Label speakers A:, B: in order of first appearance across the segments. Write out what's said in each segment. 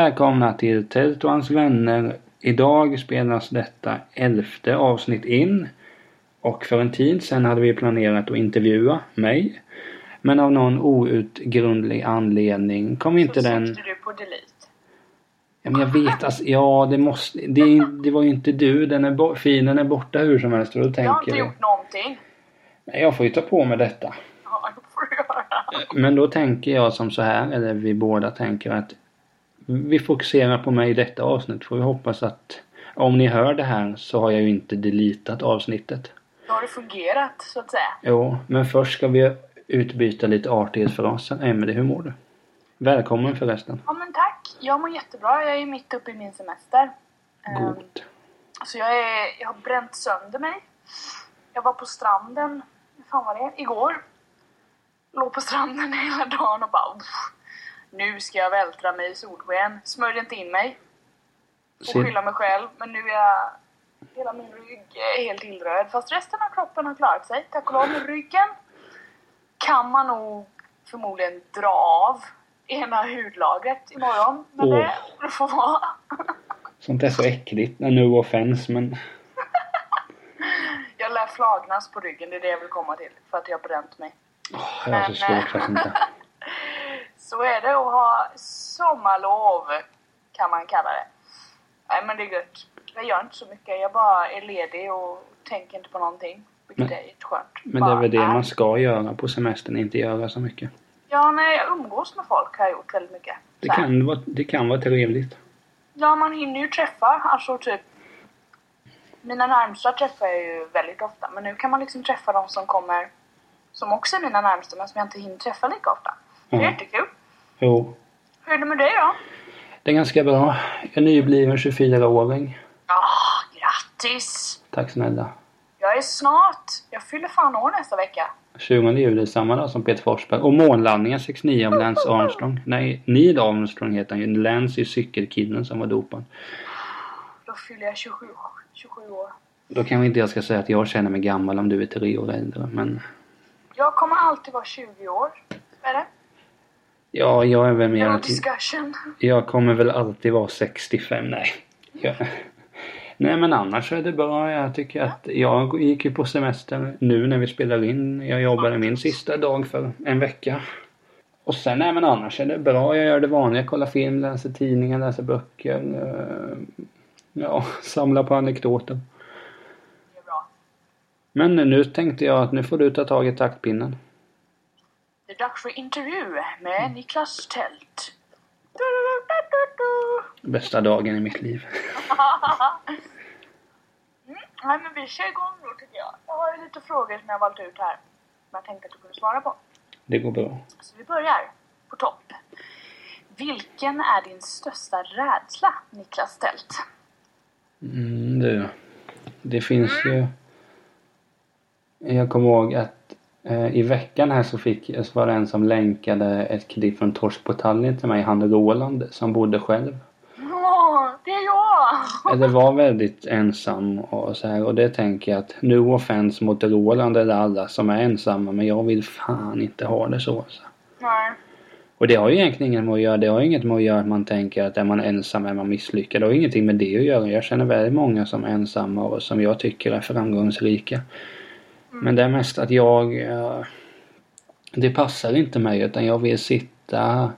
A: Välkomna till Tält och hans vänner. Idag spelas detta elfte avsnitt in. Och för en tid sedan hade vi planerat att intervjua mig. Men av någon outgrundlig anledning kom inte
B: så
A: den...
B: sökte du på delete.
A: Ja, men jag vet alltså, ja det måste... Det, det var ju inte du. Den är bo- filen är borta hur som helst. Och då
B: Jag har
A: tänker
B: inte gjort någonting.
A: Nej, jag får ju ta på mig detta.
B: Ja, det får du göra.
A: Men då tänker jag som så här, eller vi båda tänker att vi fokuserar på mig i detta avsnitt. Får vi hoppas att om ni hör det här så har jag ju inte deletat avsnittet.
B: Då har det fungerat, så att säga.
A: Jo, men först ska vi utbyta lite artighetsfraser. Emelie, hur mår du? Välkommen förresten.
B: Ja, men tack. Jag mår jättebra. Jag är mitt uppe i min semester. Ehm,
A: Gott.
B: Så jag, är, jag har bränt sönder mig. Jag var på stranden, fan var det? Igår. Låg på stranden hela dagen och bara "Uff, Nu ska jag vältra mig i solsken. Smörjde inte in mig. Och skylla mig själv. Men nu är jag... Hela min rygg är helt illröd. Fast resten av kroppen har klarat sig. Tack och lov. Men ryggen kan man nog förmodligen dra av ena hudlagret imorgon. Men
A: Åh.
B: det, det får vara.
A: Sånt är så äckligt. No offense men...
B: Jag lär flagnas på ryggen, det är det jag vill komma till. För att jag har bränt mig.
A: åh, jag har så
B: Men,
A: svårt för sånt där.
B: Så är det att ha sommarlov, kan man kalla det. Nej men det är gött. Jag gör inte så mycket, jag bara är ledig och tänker inte på någonting. Vilket
A: Men-
B: är jätteskönt.
A: Men det är
B: Bara
A: väl det man ska göra på semestern, inte göra så mycket.
B: Ja, när jag umgås med folk har jag gjort väldigt mycket.
A: Det kan vara, det kan vara trevligt.
B: Ja, man hinner ju träffa, alltså typ mina närmsta träffar jag ju väldigt ofta. Men nu kan man liksom träffa de som kommer, som också är mina närmsta men som jag inte hinner träffa lika ofta. Det är jättekul.
A: Jo,
B: Hur är det med dig då?
A: det är ganska bra. Jag är nybliven 24-åring.
B: Ja, grattis!
A: Tack snälla.
B: Jag är snart, jag fyller fan år nästa vecka.
A: 20 juli, samma dag som Peter Forsberg. Och månlandningen 69 av Lance Armstrong. Nej, Neil Armstrong heter han ju. Lance är cykelkillen som var dopad.
B: Då fyller jag 27, 27 år.
A: Då kanske inte jag ska säga att jag känner mig gammal om du är tre år äldre. Men
B: Jag kommer alltid vara 20 år. Är det?
A: Ja, jag är väl mer...
B: Discussion.
A: Jag kommer väl alltid vara 65. Nej. Jag... Nej men annars är det bra. Jag tycker att jag gick ju på semester nu när vi spelar in. Jag jobbade min sista dag för en vecka. Och sen, nej men annars är det bra. Jag gör det vanliga. Kollar film, läser tidningar, läser böcker. eh, Ja, samlar på anekdoter.
B: Det är bra.
A: Men nu tänkte jag att nu får du ta tag i taktpinnen.
B: Det är dags för intervju med Niklas Tält. Du, du, du,
A: Bästa dagen i mitt liv.
B: Mm, nej men vi kör igång då tycker jag. Jag har lite frågor som jag har valt ut här. Som jag tänkte att du kunde svara på.
A: Det går bra.
B: Så vi börjar på topp. Vilken är din största rädsla, Niklas Tält?
A: Mm, du. Det finns ju... Jag kommer ihåg att i veckan här så, fick, så var det en som länkade ett klipp från Torsk på Tallinn till mig, han Roland som bodde själv.
B: Åh, det är jag!
A: Eller var väldigt ensam och så här och det tänker jag att no offense mot Roland eller alla som är ensamma men jag vill fan inte ha det så. så.
B: Nej.
A: Och det har ju egentligen inget med att göra. Det har inget med att göra att man tänker att är man ensam är man misslyckad. Det har ingenting med det att göra. Jag känner väldigt många som är ensamma och som jag tycker är framgångsrika. Men det är mest att jag... eh, Det passar inte mig utan jag vill sitta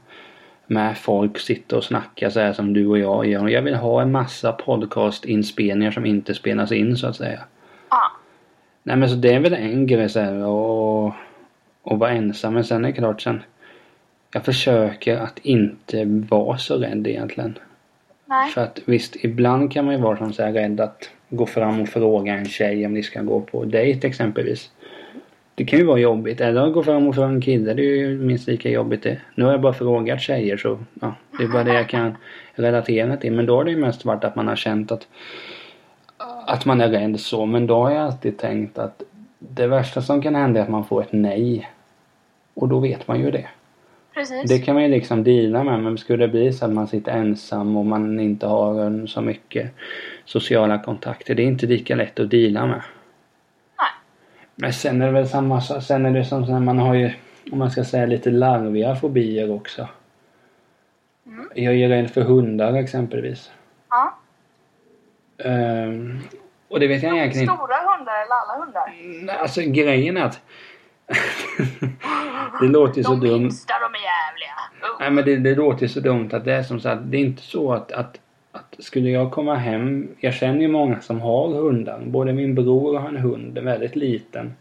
A: med folk, sitta och snacka så här som du och jag gör. Jag vill ha en massa podcastinspelningar som inte spelas in så att säga.
B: Ah,
A: Nej men så det är väl en grej så här och, och vara ensam. Men sen är det klart sen. Jag försöker att inte vara så rädd egentligen.
B: nej.
A: För att visst, ibland kan man ju vara som så här rädd att gå fram och fråga en tjej om ni ska gå på dejt exempelvis. Det kan ju vara jobbigt. Eller gå fram och fråga en kille, det är ju minst lika jobbigt det. Nu har jag bara frågat tjejer så ja, det är bara det jag kan relatera till. Men då har det ju mest varit att man har känt att att man är rädd så. Men då har jag alltid tänkt att det värsta som kan hända är att man får ett nej. Och då vet man ju det.
B: Precis.
A: Det kan man ju liksom deala med. Men skulle det bli så att man sitter ensam och man inte har så mycket sociala kontakter. Det är inte lika lätt att deala med.
B: Nej.
A: Men sen är det väl samma sak. Sen är det som när man har ju, om man ska säga lite larviga fobier också.
B: Mm.
A: Jag är rädd för hundar exempelvis.
B: Ja.
A: Ehm, och det vet jag egentligen inte.
B: Stora hundar eller alla hundar?
A: Nej, Alltså grejen är att... det låter ju så
B: de
A: dumt.
B: minsta, de är jävliga. Uh.
A: Nej men det, det låter ju så dumt att det är som sagt, det är inte så att, att, att skulle jag komma hem, jag känner ju många som har hundar. Både min bror har en hund, en väldigt liten.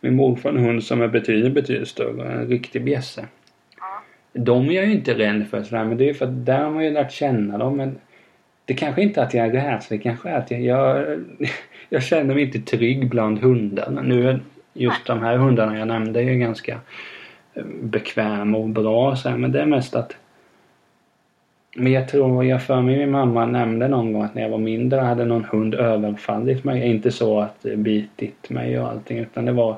A: Min morfar har en hund som är betydligt, betydligt större, en riktig bjässe. De är jag ju inte rädd för sådär, men det är ju för att där har man ju lärt känna dem. Men det kanske inte är att jag är rädslig, det kanske är att jag, jag, jag känner mig inte trygg bland hundarna. Nu är just de här hundarna jag nämnde är ju ganska eh, bekväma och bra så här, men det är mest att men jag tror, jag för mig min mamma nämnde någon gång att när jag var mindre hade någon hund överfallit mig. Inte så att det bitit mig och allting utan det var,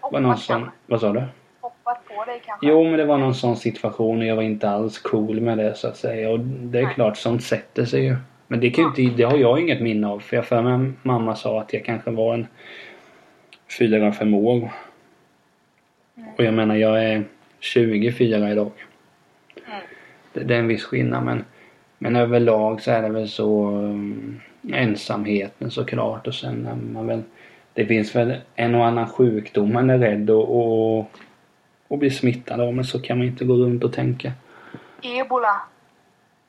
A: var någon
B: kanske.
A: Vad sa du?
B: Hoppat på dig kanske.
A: Jo, men det var någon sån situation och jag var inte alls cool med det så att säga. Och det är
B: Nej.
A: klart, sånt sätter sig ju. Men det, kan ju inte, det har jag inget minne av. För jag för mig mamma sa att jag kanske var en fyra, fem år. Och jag menar, jag är 24 idag. Det, är en viss skillnad men, men överlag så är det väl så um, ensamheten såklart och sen är man väl det finns väl en och annan sjukdom man är rädd att och, och bli smittad av men så kan man inte gå runt och tänka.
B: Ebola.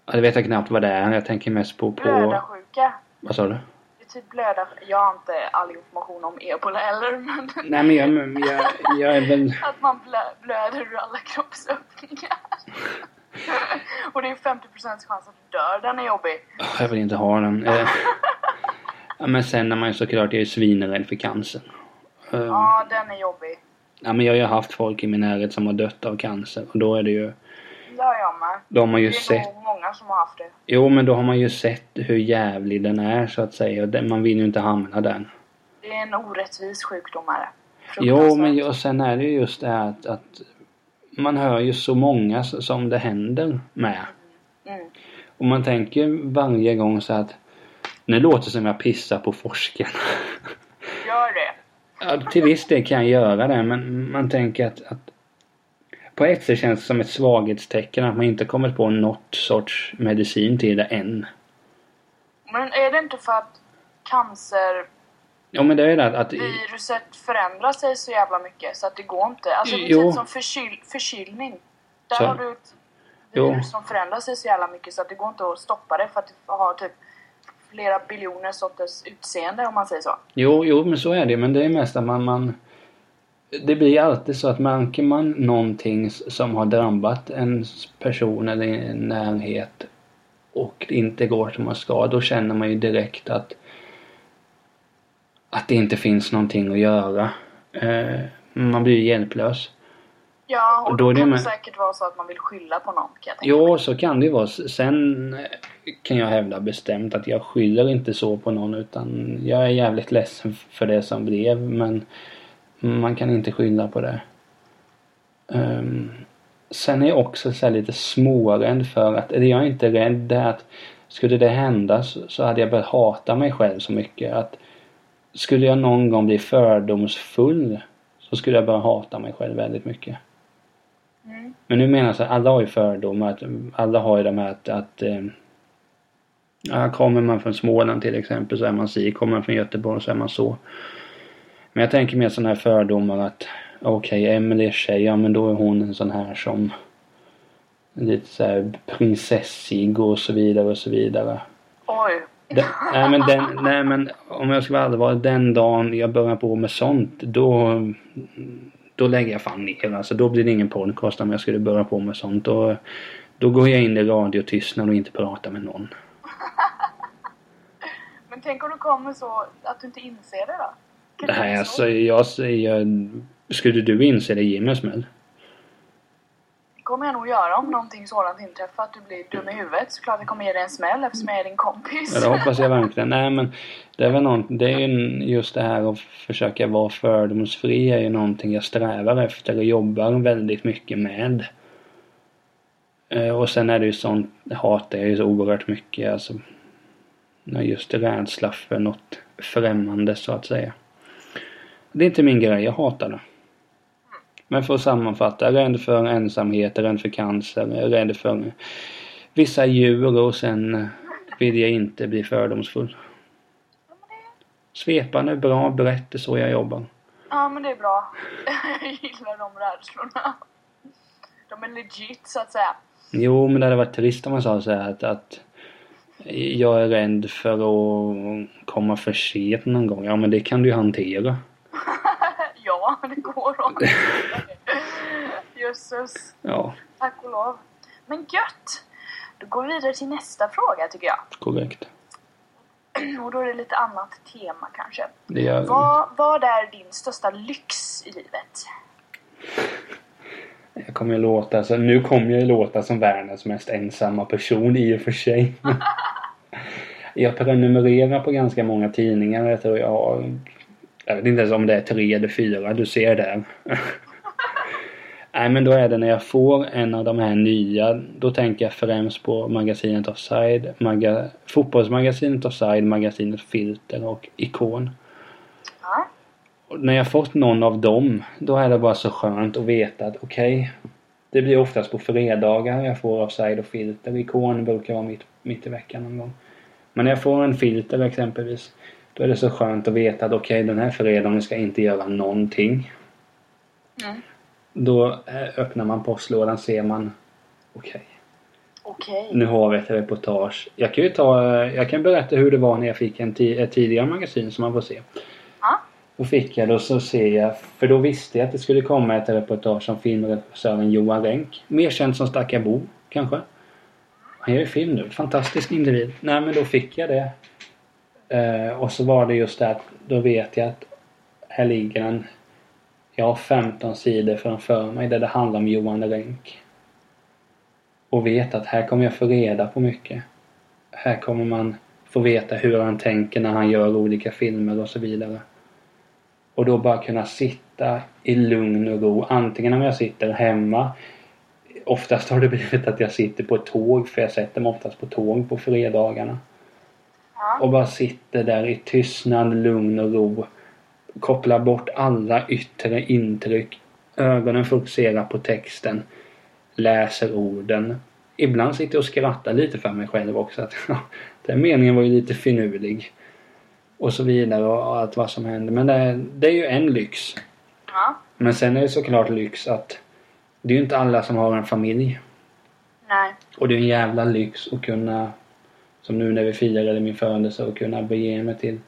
A: Ja, det vet jag knappt vad det är. Jag tänker mest på... på
B: Blödarsjuka.
A: vad sa du?
B: Det är typ blöda... Jag har inte all information om ebola heller men...
A: Nej men jag, jag, jag är väl...
B: Att man blö, blöder ur alla kroppsöppningar. Och det är 50% chans att du dör. Den är jobbig.
A: Jag vill inte ha den. Eh, ja, men sen är man ju såklart, jag är svinrädd för cancer. Eh,
B: Ja, den är jobbig.
A: Ja men jag har ju haft folk i min närhet som har dött av cancer och då är det ju...
B: Det har jag med.
A: Då har man ju
B: Det är
A: sett...
B: nog många som har haft det.
A: Jo men då har man ju sett hur jävlig den är så att säga. Och Man vill ju inte hamna där.
B: Det är en orättvis sjukdom är det.
A: Jo men och sen är det ju just det här att, att man hör ju så många som det händer med.
B: Mm.
A: Och man tänker varje gång så att nu låter det som jag pissar på forskarna.
B: Gör det.
A: Ja, till viss del kan jag göra det men man tänker att, att på ett sätt känns det som ett svaghetstecken att man inte kommit på något sorts medicin till det än.
B: Men är det inte för att cancerviruset
A: Ja men det är det att, att
B: förändrar sig så jävla mycket så att det går inte? Alltså det är
A: Jo.
B: typ som förkyl, förkylning. Där
A: Så.
B: har du ett
A: Jo.
B: virus som förändrar sig så jävla mycket så att det går inte att stoppa det för att det har typ flera biljoner sorters utseende om man säger så.
A: Jo, jo men så är det men det är mest att man, man det blir alltid så att märker man någonting som har drabbat en person eller en närhet och det inte går som man ska, då känner man ju direkt att att det inte finns någonting att göra. Eh, man blir ju hjälplös.
B: Ja, och
A: Och
B: då,
A: då är det
B: kan det
A: med-
B: säkert vara så att man vill skylla på någon kan jag tänka
A: Jo,
B: mig.
A: så kan det ju vara. Sen eh, kan jag hävda bestämt att jag skyller inte så på någon utan jag är jävligt ledsen för det som blev men man kan inte skylla på det. Ehm, sen är jag också så här lite smårädd för att, eller jag är inte rädd, det är att skulle det hända så, så hade jag börjat hata mig själv så mycket att skulle jag någon gång bli fördomsfull så skulle jag börja hata mig själv väldigt mycket.
B: Mm.
A: Men nu menar jag här, alla har ju fördomar. Att, alla har ju de här att, att eh, ja, kommer man från Småland till exempel så är man si. Kommer man från Göteborg så är man så. Men jag tänker mer sådana här fördomar att okej, Emelie är tjej, ja men då är hon en sån här som lite så här prinsessig och så vidare och så vidare.
B: Oj.
A: Den, nej, men den, nej men om jag ska vara allvarlig, den dagen jag börjar på med sånt då då lägger jag fan ner. Alltså då blir det ingen podcast om jag skulle börja på med sånt. Då, då går jag in i radiotystnad och inte pratar med någon.
B: Men tänk om du kommer så att du inte inser det då? Kan
A: Nej alltså
B: så?
A: jag säger... Skulle du inse det, ge mig en smäll.
B: Det kommer jag nog göra om någonting sådant inträffar. Att du blir dum i huvudet. Såklart jag kommer ge dig en smäll eftersom jag är din kompis.
A: Ja, det hoppas jag verkligen. Nej men det är väl något, det är ju just det här att försöka vara fördomsfri är ju någonting jag strävar efter och jobbar väldigt mycket med. Eh, och sen är det ju sånt, det hatar jag ju så oerhört mycket alltså. Just rädsla för något främmande så att säga. Det är inte min grej, jag hatar det. Men för att sammanfatta, rädd för ensamhet, rädd för cancer, rädd för vissa djur och sen vill jag inte bli fördomsfull. Svepande, bra, brett, det är så jag jobbar.
B: ja, men det är bra. Jag gillar de rädslorna. De är legit, så att säga.
A: Jo, men det hade varit trist om man sa så här att, att jag är rädd för att komma för sent någon gång. Ja, men det kan du ju hantera.
B: ja, det går att Jösses.
A: Ja,
B: Tack och lov. Men gött! Då går vi vidare till nästa fråga tycker jag.
A: korrekt.
B: Och då är det lite annat tema kanske.
A: Det gör
B: Vad, vad är din största lyx i livet?
A: Jag kommer ju låta, alltså, nu kommer jag låta som världens mest ensamma person i och för sig. jag prenumererar på ganska många tidningar. Jag tror jag har... Jag vet inte ens om det är tre eller fyra. Du ser där. Nej men då är det när jag får en av de här nya. Då tänker jag främst på magasinet Offside. Maga, fotbollsmagasinet Offside, magasinet Filter och Ikon.
B: Ja.
A: Och när jag fått någon av dem, då är det bara så skönt att veta att okej, det blir oftast på fredagar jag får offside och filter. Ikon brukar vara mitt, mitt i veckan någon gång. Men när jag får en filter exempelvis, då är det så skönt att veta att okej, den här fredagen ska jag inte göra någonting.
B: Mm.
A: Då eh, öppnar man postlådan ser man, okej,
B: Okej.
A: nu har vi ett reportage. Jag kan ju ta, eh, jag kan berätta hur det var när jag fick en ett tidigare magasin som man får se.
B: Ja.
A: Då fick jag och så ser jag, för då visste jag att det skulle komma ett reportage om filmregissören Johan Renck. Mer känd som Stackar Bo, kanske. Han gör ju film nu. Fantastisk individ. Nej men då fick jag det. Eh, och så var det just det att då vet jag att här ligger en jag har 15 sidor framför mig där det handlar om Johan Renck. Och vet att här kommer jag få reda på mycket. Här kommer man få veta hur han tänker när han gör olika filmer och så vidare. Och då bara kunna sitta i lugn och ro. Antingen om jag sitter hemma. Oftast har det blivit att jag sitter på ett tåg för jag sätter mig oftast på tåg på fredagarna. Och bara sitter där i tystnad, lugn och ro. Kopplar bort alla yttre intryck. Ögonen fokuserar på texten. Läser orden. Ibland sitter jag och skrattar lite för mig själv också. Att, ja, den meningen var ju lite finurlig. Och så vidare och allt vad som händer. Men det, det är ju en lyx.
B: ja.
A: Men sen är det såklart lyx att det är ju inte alla som har en familj.
B: Nej.
A: Och det är en jävla lyx att kunna, som nu när vi firade min födelse, att kunna bege mig till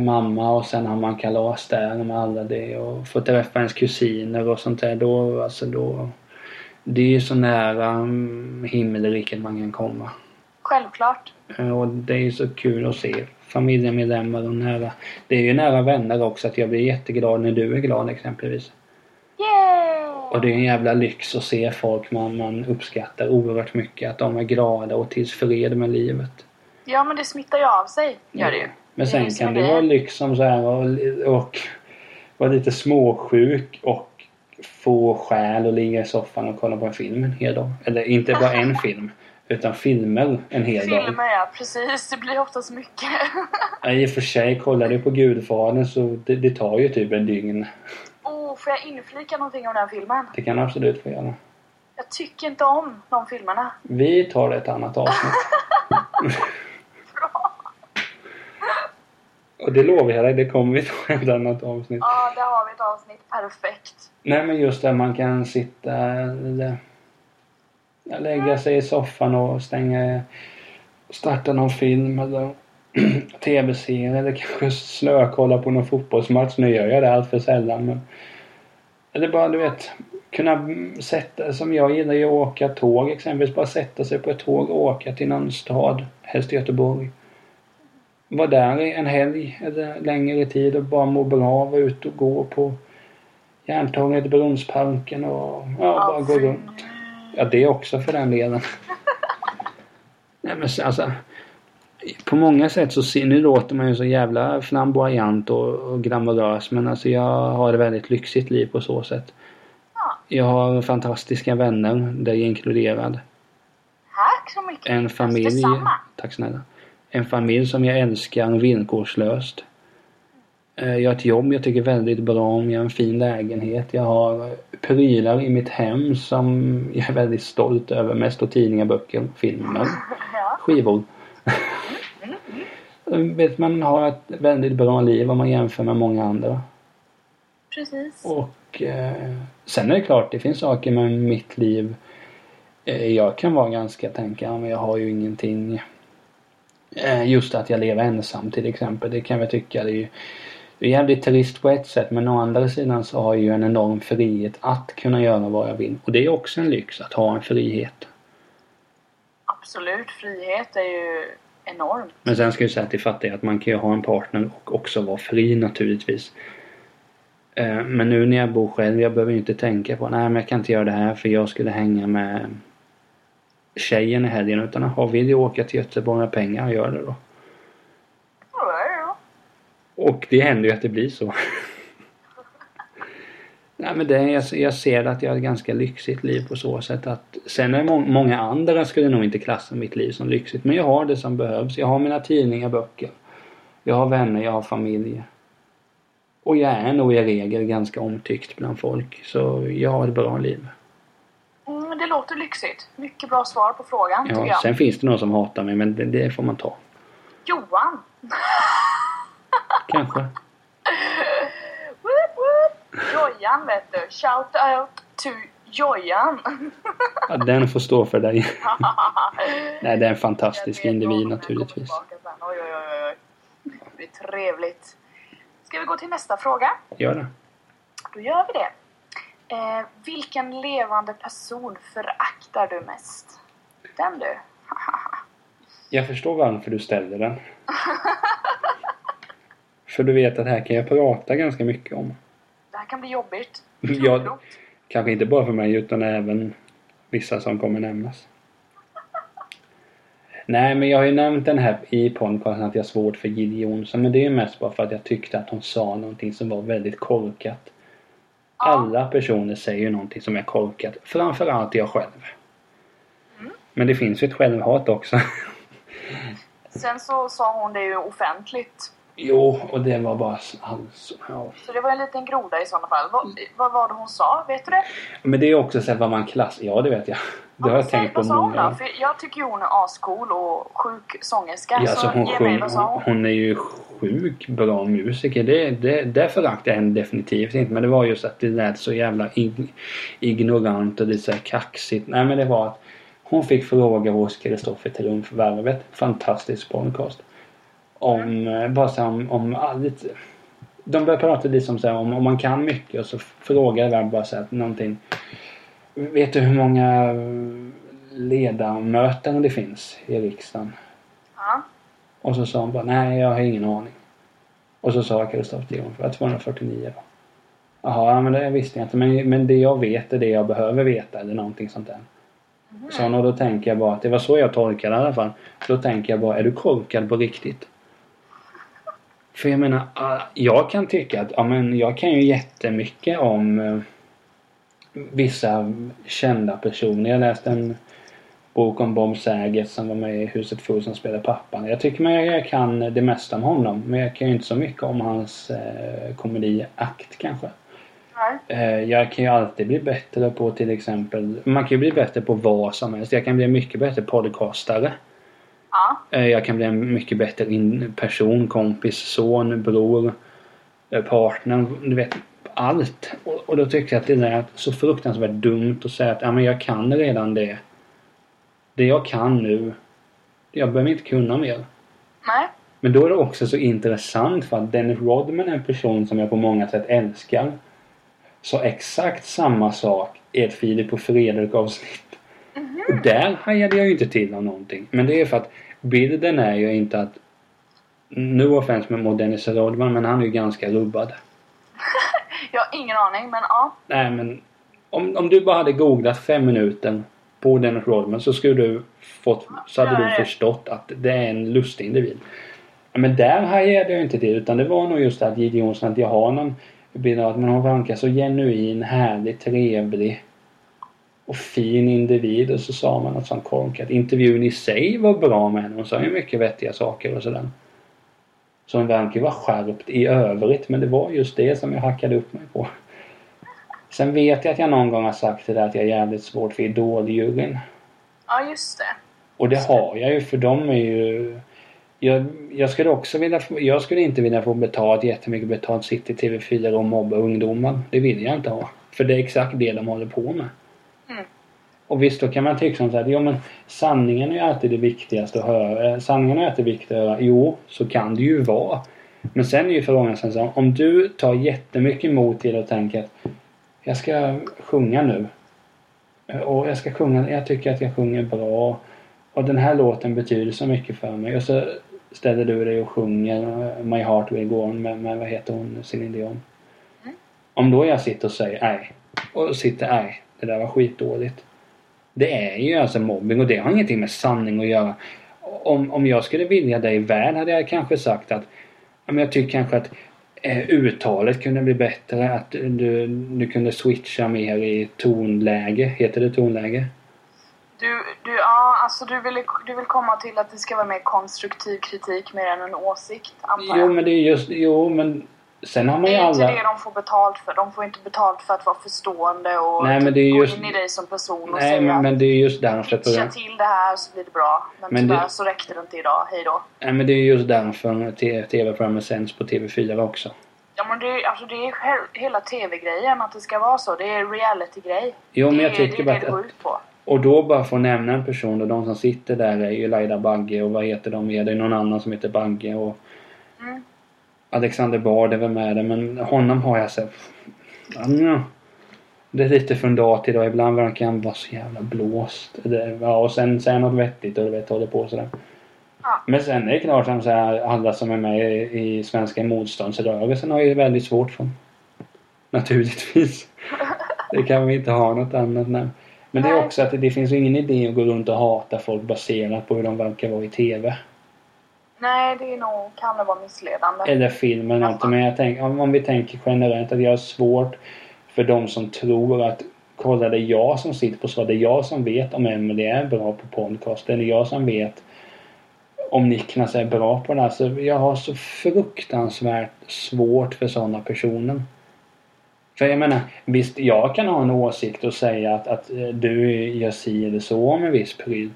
A: mamma och sen har man kalas där med alla det och få träffa ens kusiner och sånt där. Då, alltså då, det är ju så nära mm, himmelriket man kan komma.
B: Självklart.
A: Eh, Och det är ju så kul att se familjemedlemmar och nära. Det är ju nära vänner också att jag blir jätteglad när du är glad exempelvis.
B: Yay!
A: Och det är en jävla lyx att se folk man, man uppskattar oerhört mycket. Att de är glada och tillfred med livet.
B: Ja, men det smittar ju av sig. Gör det ju.
A: Men sen kan
B: det
A: vara lyx som så här och, och vara lite småsjuk och få själ och ligga i soffan och kolla på en film en hel dag. Eller inte bara en film. Utan filmer en hel dag.
B: Filmer ja, precis. Det blir oftast mycket.
A: Ja, I och för sig, kollar du på Gudfadern så det, det tar ju typ en dygn.
B: oh, får jag inflika någonting om den här filmen?
A: Det kan du absolut få göra.
B: Jag tycker inte om de filmerna.
A: Vi tar ett annat avsnitt. Och det lovar jag dig, det kommer vi ta ett annat avsnitt.
B: Ja, där har vi ett avsnitt. Perfekt.
A: Nej men just där man kan sitta ja, lägga sig i soffan och stänga starta någon film eller tv-serie eller kanske slökolla på någon fotbollsmatch. Nu gör jag det allt för sällan men eller bara du vet kunna sätta som jag gillar ju att åka tåg exempelvis. Bara sätta sig på ett tåg och åka till någon stad, helst Göteborg. Vara där en helg eller längre tid och bara må bra, vara ute och gå på Järntorget, Brunnsparken och ja, bara gå runt. Ja, det också för den delen. Nej men alltså. På många sätt så ser, nu låter man ju så jävla flamboyant och, och glamorös men alltså jag har ett väldigt lyxigt liv på så sätt.
B: Ja.
A: Jag har fantastiska vänner, dig inkluderad.
B: Tack så mycket.
A: En familj. Tack snälla. En familj som jag älskar villkorslöst. Eh, Jag har ett jobb jag tycker väldigt bra om. Jag har en fin lägenhet. Jag har prylar i mitt hem som jag är väldigt stolt över. Mest då tidningar, böcker, filmer, skivor. Vet man har ett väldigt bra liv om man jämför med många andra.
B: Precis.
A: Och eh, sen är det klart, det finns saker med mitt liv. Eh, jag kan vara ganska tänka, men jag har ju ingenting. Eh, just att jag lever ensam till exempel. Det kan jag tycka det är ju det är jävligt trist på ett sätt men å andra sidan så har jag ju en enorm frihet att kunna göra vad jag vill. Och det är också en lyx att ha en frihet.
B: Absolut. Frihet är ju enormt.
A: Men sen ska jag säga till fattiga att man kan ju ha en partner och också vara fri naturligtvis. Eh, Men nu när jag bor själv, jag behöver ju inte tänka på nej men jag kan inte göra det här för jag skulle hänga med tjejen i helgen utan har vill jag åka till Göteborg med pengar, gör det då.
B: Ja, då.
A: Och det händer ju att det blir så. Nej men det, jag, jag ser att jag har ett ganska lyxigt liv på så sätt att Sen är det må, många andra skulle nog inte klassa mitt liv som lyxigt men jag har det som behövs. Jag har mina tidningar, böcker. Jag har vänner, jag har familj. Och jag är nog i regel ganska omtyckt bland folk. Så jag har ett bra liv.
B: Mm, det låter lyxigt. Mycket bra svar på frågan tycker
A: Ja,
B: jag.
A: sen finns det någon som hatar mig men det, det får man ta.
B: Johan!
A: Kanske.
B: Jojan vet du. Shout out to Jojan.
A: Ja, den får stå för dig. Nej, det är en fantastisk individ naturligtvis.
B: oj, oj, oj. Det blir trevligt. Ska vi gå till nästa fråga?
A: Gör det.
B: Då gör vi det. Eh, vilken levande person föraktar du mest? Den du.
A: Jag förstår varför du ställer den. För du vet att här kan jag prata ganska mycket om.
B: Det här kan bli jobbigt.
A: Ja. Kanske inte bara för mig utan även vissa som kommer nämnas. Nej men jag har ju nämnt den här i podcasten att jag har svårt för Jill Johnson men det är mest bara för att jag tyckte att hon sa någonting som var väldigt korkat. Alla personer säger någonting som är korkat. Framförallt jag själv. Men det finns ju ett självhat också.
B: Sen så sa hon det ju offentligt.
A: Jo, och det var bara alltså, ja.
B: Så det var en liten groda i sådana fall. Vad, vad var det hon sa? Vet du det?
A: Men det är också så här vad man klass... Ja, det vet jag. Det har jag tänkt på
B: hon
A: många gånger.
B: För jag tycker ju hon är ascool och sjuk sångerska.
A: Ja,
B: så
A: alltså hon,
B: ge mig,
A: sjung, hon,
B: hon?
A: hon är ju sjuk bra musiker. Det, det, det föraktar jag henne definitivt inte. Men det var just att det lät så jävla ig, ignorant och lite så här kaxigt. Nej men det var att hon fick fråga hos Kristoffer Triumfvarvet. Fantastisk podcast. Om, eh, bara så här, om, om ah, lite, De började prata lite som så här, om, om man kan mycket och så frågade jag bara så här, någonting. Vet du hur många ledamöten det finns i riksdagen?
B: Ja.
A: Och så sa hon bara, nej jag har ingen aning. Och så sa Kristoffer Triumf, 249 då. Jaha, ja, men det visste jag inte. Men, men det jag vet är det jag behöver veta eller någonting sånt där. Så och då tänker jag bara att det var så jag tolkade det i alla fall. Då tänker jag bara, är du korkad på riktigt? För jag menar, ah, jag kan tycka att, ja men jag kan ju jättemycket om eh, vissa kända personer. Jag läste en bok om Bob Saget som var med i Huset Full som spelade pappan. Jag tycker man jag kan det mesta om honom. Men jag kan ju inte så mycket om hans eh, komediakt kanske.
B: Nej.
A: Eh, jag kan ju alltid bli bättre på till exempel, man kan ju bli bättre på vad som helst. Jag kan bli mycket bättre podcastare.
B: Ja.
A: Eh, jag kan bli en mycket bättre person, kompis, son, bror, eh, partner. Du vet, allt. Och, och då tycker jag att det där är så fruktansvärt dumt att säga att ja, men jag kan redan det. Det jag kan nu, jag behöver inte kunna mer.
B: Nej.
A: Men då är det också så intressant för att Dennis Rodman är en person som jag på många sätt älskar. Så exakt samma sak i ett Filip och Fredrik avsnitt. Och där hajade jag ju inte till om någonting. Men det är för att bilden är ju inte att nu offense mot Dennis Rodman men han är ju ganska rubbad.
B: Jag har ingen aning men ja.
A: Nej men om, om du bara hade googlat fem minuter på Dennis Rodman så skulle du fått, så hade du förstått att det är en lustig individ. Men där hajade jag inte till utan det var nog just att Gide Jonsson att jag har någon bild av att men hon verkar så genuin, härlig, trevlig och fin individ och så sa man något sånt korkat. Intervjun i sig var bra med henne. Hon sa ju mycket vettiga saker och sådär. Så den verkar vara skärpt i övrigt men det var just det som jag hackade upp mig på. Sen vet jag att jag någon gång har sagt det där att jag är jävligt svårt för idoljuryn.
B: Ja, just det.
A: Och det har jag ju för de är ju... Jag, jag skulle också vilja Jag skulle inte vilja få betalt jättemycket betalt sitta i TV4 och mobba ungdomar. Det vill jag inte ha. För det är exakt det de håller på med. Och visst, då kan man tycka som så här, jo men sanningen är ju alltid det viktigaste att höra. Eh, Sanningen är alltid viktigt att höra. Jo, så kan det ju vara. Men sen är ju frågan sen så om du tar jättemycket emot till och tänker att jag ska sjunga nu. Och jag ska sjunga, jag tycker att jag sjunger bra. Och den här låten betyder så mycket för mig. Och så ställer du dig och sjunger eh, My Heart Will Go On med, med vad heter hon, Céline Dion.
B: Mm.
A: Om då jag sitter och säger nej. Och sitter nej, det där var skitdåligt. Det är ju alltså mobbing och det har ingenting med sanning att göra. Om, om jag skulle vilja dig väl hade jag kanske sagt att jag tycker kanske att eh, uttalet kunde bli bättre. Att du, du kunde switcha mer i tonläge. Heter det tonläge?
B: Du, du, ja, alltså du vill, du vill komma till att det ska vara mer konstruktiv kritik mer än en åsikt, antar
A: Jo
B: jag.
A: men det är just, jo men sen har man
B: det
A: ju
B: är inte
A: alla...
B: det de får betalt för. De får inte betalt för att vara förstående och
A: Nej, men det är
B: gå
A: just-
B: in i dig som person och
A: Nej
B: säga
A: men, men det är just därför
B: Pitcha
A: program...
B: till det här så blir det bra. Men,
A: Men
B: tyvärr
A: det-
B: så räckte det inte idag. Hej då.
A: Nej men det är just därför TV-programmet sänds på TV4 också.
B: Ja men det, är- alltså, det är he- hela TV-grejen att det ska vara så. Det är reality-grej.
A: Jo men
B: det,
A: jag
B: är-
A: tycker
B: det
A: bara
B: är det det
A: att...
B: går ut på.
A: Och då bara få nämna en person och de som sitter där är ju Laila Bagge och vad heter de mer? Det är någon annan som heter Bagge och
B: Mm.
A: Alexander Bard är väl med det men honom har jag sett... Ja, det är lite från dag till dag. Ibland verkar han vara så jävla blåst. Det, ja, och sen säger något vettigt och du vet håller på sådär.
B: Ja.
A: Men sen är det klart som här, alla som är med i, i Svenska motståndsrörelsen har ju väldigt svårt för Naturligtvis. Det kan vi inte ha något annat namn. Men det är
B: Nej.
A: också att det, det finns ingen idé att gå runt och hata folk baserat på hur de verkar vara i TV.
B: Nej, det är nog, kan det vara missledande.
A: Eller film eller något. Men jag tänker, om, om vi tänker generellt att jag har svårt för de som tror att kolla det är jag som sitter på så det är jag som vet om Emelie är bra på podcast. Eller jag som vet om Niklas är bra på det här. Så jag har så fruktansvärt svårt för sådana personer. För jag menar, visst jag kan ha en åsikt och säga att, att eh, du gör si eller så om en viss pryl.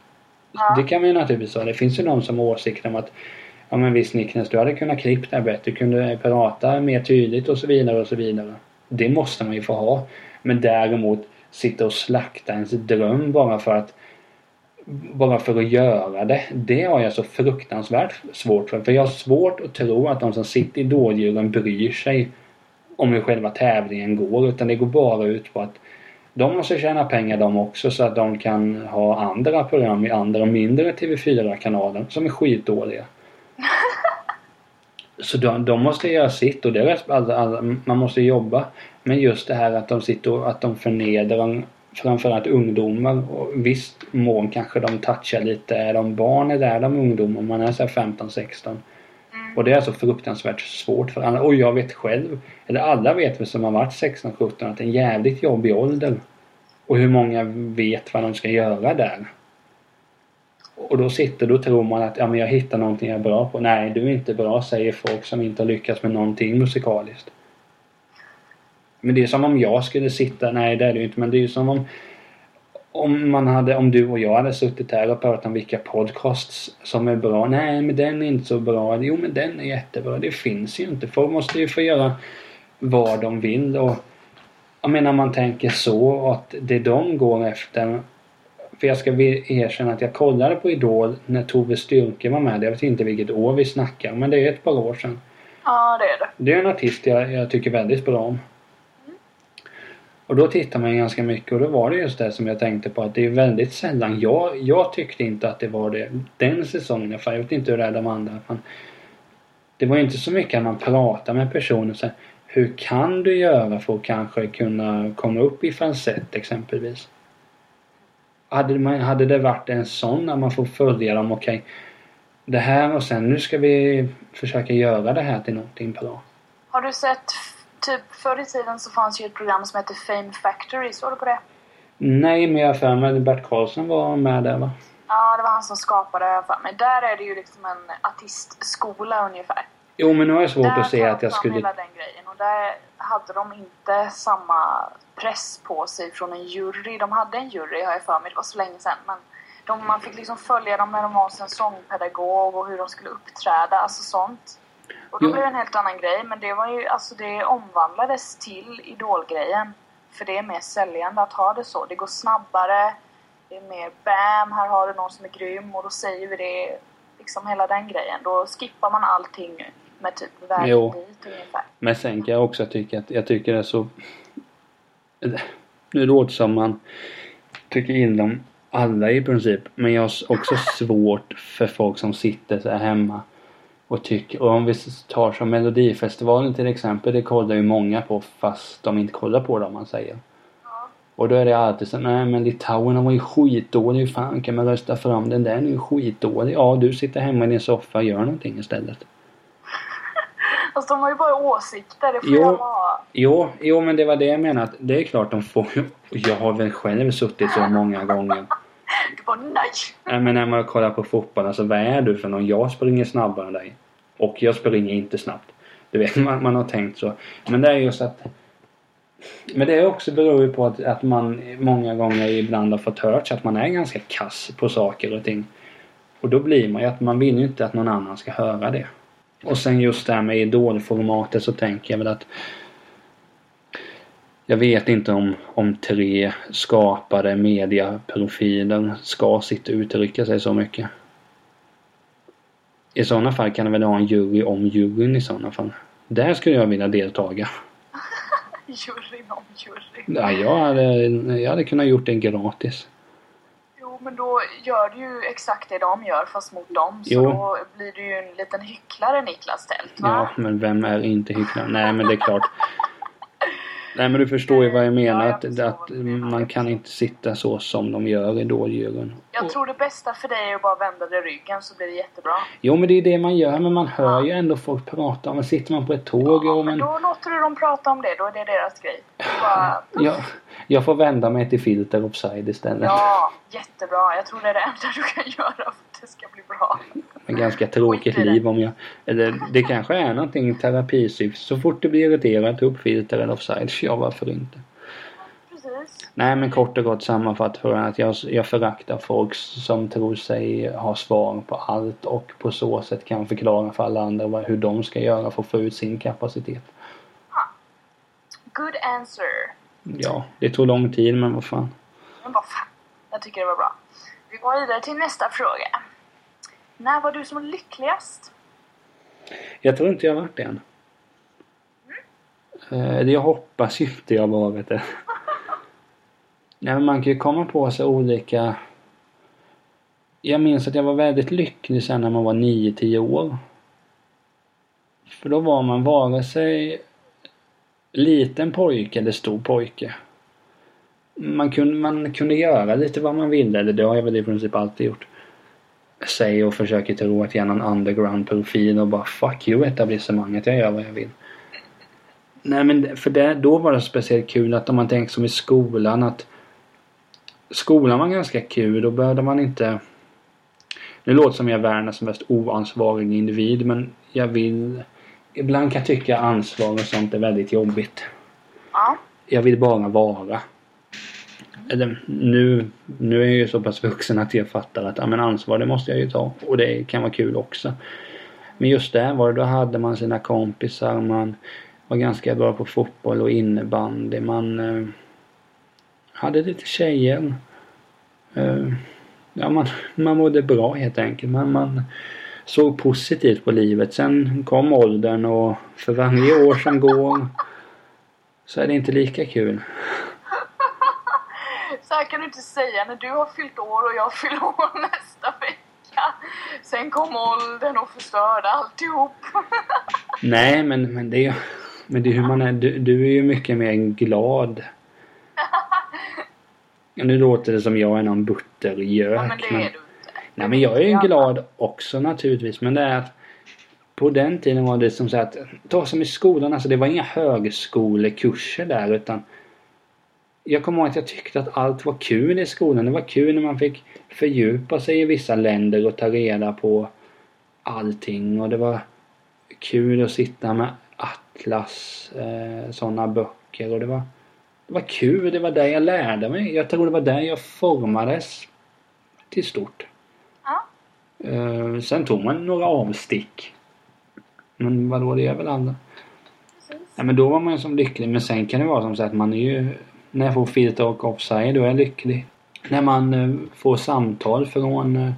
B: Ja.
A: Det kan man ju naturligtvis ha. Det finns ju de som har åsikter om att Ja men visst Niklas, du hade kunnat klippa det bättre. Du kunde prata mer tydligt och så vidare och så vidare. Det måste man ju få ha. Men däremot sitta och slakta ens dröm bara för att bara för att göra det. Det har jag så fruktansvärt svårt för. För jag har svårt att tro att de som sitter i dådjuren bryr sig om hur själva tävlingen går. Utan det går bara ut på att de måste tjäna pengar de också så att de kan ha andra program i andra mindre TV4-kanaler som är skitdåliga. Så de, de måste göra sitt och det är alla, alla, man måste jobba. Men just det här att de sitter och att de förnedrar framförallt ungdomar. Och visst mån kanske de touchar lite. Är de barn eller är de ungdomar? Man är så här 15-16. Och det är så fruktansvärt svårt för alla. Och jag vet själv, eller alla vet väl som har varit 16-17 att det är en jävligt jobbig ålder. Och hur många vet vad de ska göra där. Och då sitter du och tror man att ja, men jag hittar någonting jag är bra på. Nej, du är inte bra säger folk som inte har lyckats med någonting musikaliskt. Men det är som om jag skulle sitta, nej det är det ju inte, men det är ju som om om man hade, om du och jag hade suttit här och pratat om vilka podcasts som är bra. Nej, men den är inte så bra. Jo, men den är jättebra. Det finns ju inte. Folk måste ju få göra vad de vill och jag menar man tänker så att det de går efter för jag ska erkänna att jag kollade på Idol när Tove Styrke var med. Jag vet inte vilket år vi snackar men det är ett par år sedan.
B: Ja, det är det.
A: Det är en artist jag, jag tycker väldigt bra om. Och då tittar man ganska mycket och då var det just det som jag tänkte på att det är väldigt sällan. Jag, jag tyckte inte att det var det den säsongen. fall. Jag vet inte hur det är de andra. Men det var inte så mycket att man pratar med personer och säger hur kan du göra för att kanske kunna komma upp i falsett exempelvis? Hade, man, hade det varit en sån när man får följa dem, okej det här och sen nu ska vi försöka göra det här till någonting bra.
B: Har du sett, typ förr i tiden så fanns ju ett program som hette Fame Factory. Såg du på det?
A: Nej, men jag har för mig att Bert Karlsson var med där va?
B: Ja, det var han som skapade det för mig. Där är det ju liksom en artistskola ungefär.
A: Jo men nu har jag svårt
B: där
A: att se
B: tar
A: att jag
B: de fram
A: skulle...
B: hela den grejen och där hade de inte samma press på sig från en jury. De hade en jury har jag för mig, det var så länge sedan. Men de, man fick liksom följa dem när de var hos en sångpedagog och hur de skulle uppträda, alltså sånt. Och då blev det en helt annan grej, men det var ju, alltså det omvandlades till idolgrejen. För det är mer säljande att ha det så. Det går snabbare, det är mer bam, här har du någon som är grym och då säger vi det, liksom hela den grejen. Då skippar man allting med typ vägen
A: Jo.
B: dit ungefär.
A: Men sen kan jag också tycka att jag tycker det är så... Nu låter det som man tycker illa om alla i princip. Men jag har också svårt för folk som sitter så här hemma och tycker... Och om vi tar som Melodifestivalen till exempel. Det kollar ju många på fast de inte kollar på det om man säger.
B: Ja.
A: Och då är det alltid så nej men Litauen var ju skitdålig. Hur fan kan man rösta fram den? Den är ju skitdålig. Ja, du sitter hemma i din soffa och gör någonting istället.
B: Alltså de har ju bara åsikter, det får
A: Jo.
B: jag ha.
A: Jo, jo men det var det jag menade. Det är klart de får Jag har väl själv suttit så många gånger.
B: Du bara nej!
A: Nej men när man kollar på fotboll, alltså vad är du för någon? Jag springer snabbare än dig. Och jag springer inte snabbt. Du vet, man, man har tänkt så. Men det är just att... Men det är också beror ju på att, att man många gånger ibland har fått hört att man är ganska kass på saker och ting. Och då blir man ju att man vill ju inte att någon annan ska höra det. Och sen just det här med idolformatet så tänker jag väl att jag vet inte om, om tre skapade mediaprofiler ska sitta och uttrycka sig så mycket. I sådana fall kan det väl ha en jury om juryn i sådana fall. Där skulle jag vilja deltaga.
B: Juryn om jury.
A: Ja, jag, hade, jag hade kunnat gjort det gratis.
B: Jo, men då gör du ju exakt det de gör fast mot dem. Så
A: Jo.
B: då blir du ju en liten hycklare Niklas Tält, va?
A: Ja, men vem är inte hycklare? Nej, men det är klart. Nej, men du förstår ju vad jag menar.
B: Ja, jag
A: Att, att man kan inte sitta så som de gör i Idoljuryn.
B: Jag tror det bästa för dig är att bara vända dig ryggen så blir det jättebra.
A: Jo, men det är det man gör. Men man hör ju ändå folk prata. Men sitter man på ett tåg
B: Ja,
A: och
B: men
A: man...
B: då låter du dem prata om det, då är det deras grej. Bara,
A: Jag, jag får vända mig till filter offside istället.
B: ja, jättebra. Jag tror det är det enda du kan göra det ska bli bra.
A: Ett ganska tråkigt liv om jag... Eller det kanske är någonting terapisyfte. Så fort du blir irriterad, ta upp filter eller offside. Ja, varför inte?
B: Precis.
A: Nej, men kort och gott sammanfattat för att jag, jag föraktar folk som tror sig ha svar på allt och på så sätt kan förklara för alla andra vad, hur de ska göra för att få ut sin kapacitet.
B: Good answer.
A: Ja, det tog lång tid men vad fan.
B: Men bara fan, jag tycker det var bra. Vi går vidare till nästa fråga. När var du som lyckligast?
A: Jag tror inte jag har varit det än. Eh, Jag hoppas ju inte jag varit det. Nej, men man kan ju komma på sig olika... Jag minns att jag var väldigt lycklig sen när man var 9-10 år. För då var man vare sig liten pojke eller stor pojke. Man kunde, man kunde göra lite vad man ville, eller det har jag väl i princip alltid gjort. Säger och försöker tro att är någon underground profil och bara fuck you etablissemanget, jag gör vad jag vill. Nej men för det, då var det speciellt kul att om man tänker som i skolan att Skolan var ganska kul, då behövde man inte Nu låter det som jag är världens mest oansvariga individ men jag vill Ibland kan jag tycka ansvar och sånt är väldigt jobbigt.
B: Ja.
A: Jag vill bara vara. Eller, nu, nu är jag ju så pass vuxen att jag fattar att ja, men ansvar det måste jag ju ta. Och det kan vara kul också. Men just där var det, då hade man sina kompisar. Man var ganska bra på fotboll och innebandy. Man eh, hade lite tjejer. Eh, ja, man, man mådde bra helt enkelt. Man, man såg positivt på livet. Sen kom åldern och för varje år som går så är det inte lika kul.
B: Så här kan du inte säga när du har fyllt år och jag fyller år nästa vecka. Sen kom åldern och förstörde alltihop.
A: Nej, men, men det är men det är hur man är. Du, du är ju mycket mer glad. Nu låter det som jag är någon buttergök.
B: Ja, men det är du inte.
A: Nej, men jag är ju glad också naturligtvis. Men det är att på den tiden var det som så att ta som i skolan, alltså det var inga högskolekurser där utan jag kommer ihåg att jag tyckte att allt var kul i skolan. Det var kul när man fick fördjupa sig i vissa länder och ta reda på allting och det var kul att sitta med Atlas, eh, sådana böcker och det var, det var kul. Det var där jag lärde mig. Jag tror det var där jag formades till stort.
B: Ja.
A: Eh, sen tog man några avstick. Men vadå, det är väl alla.
B: Precis.
A: Ja, men då var man ju som lycklig. Men sen kan det vara som så att man är ju... När jag får filter och offside, då är jag lycklig. När man eh, får samtal från eh,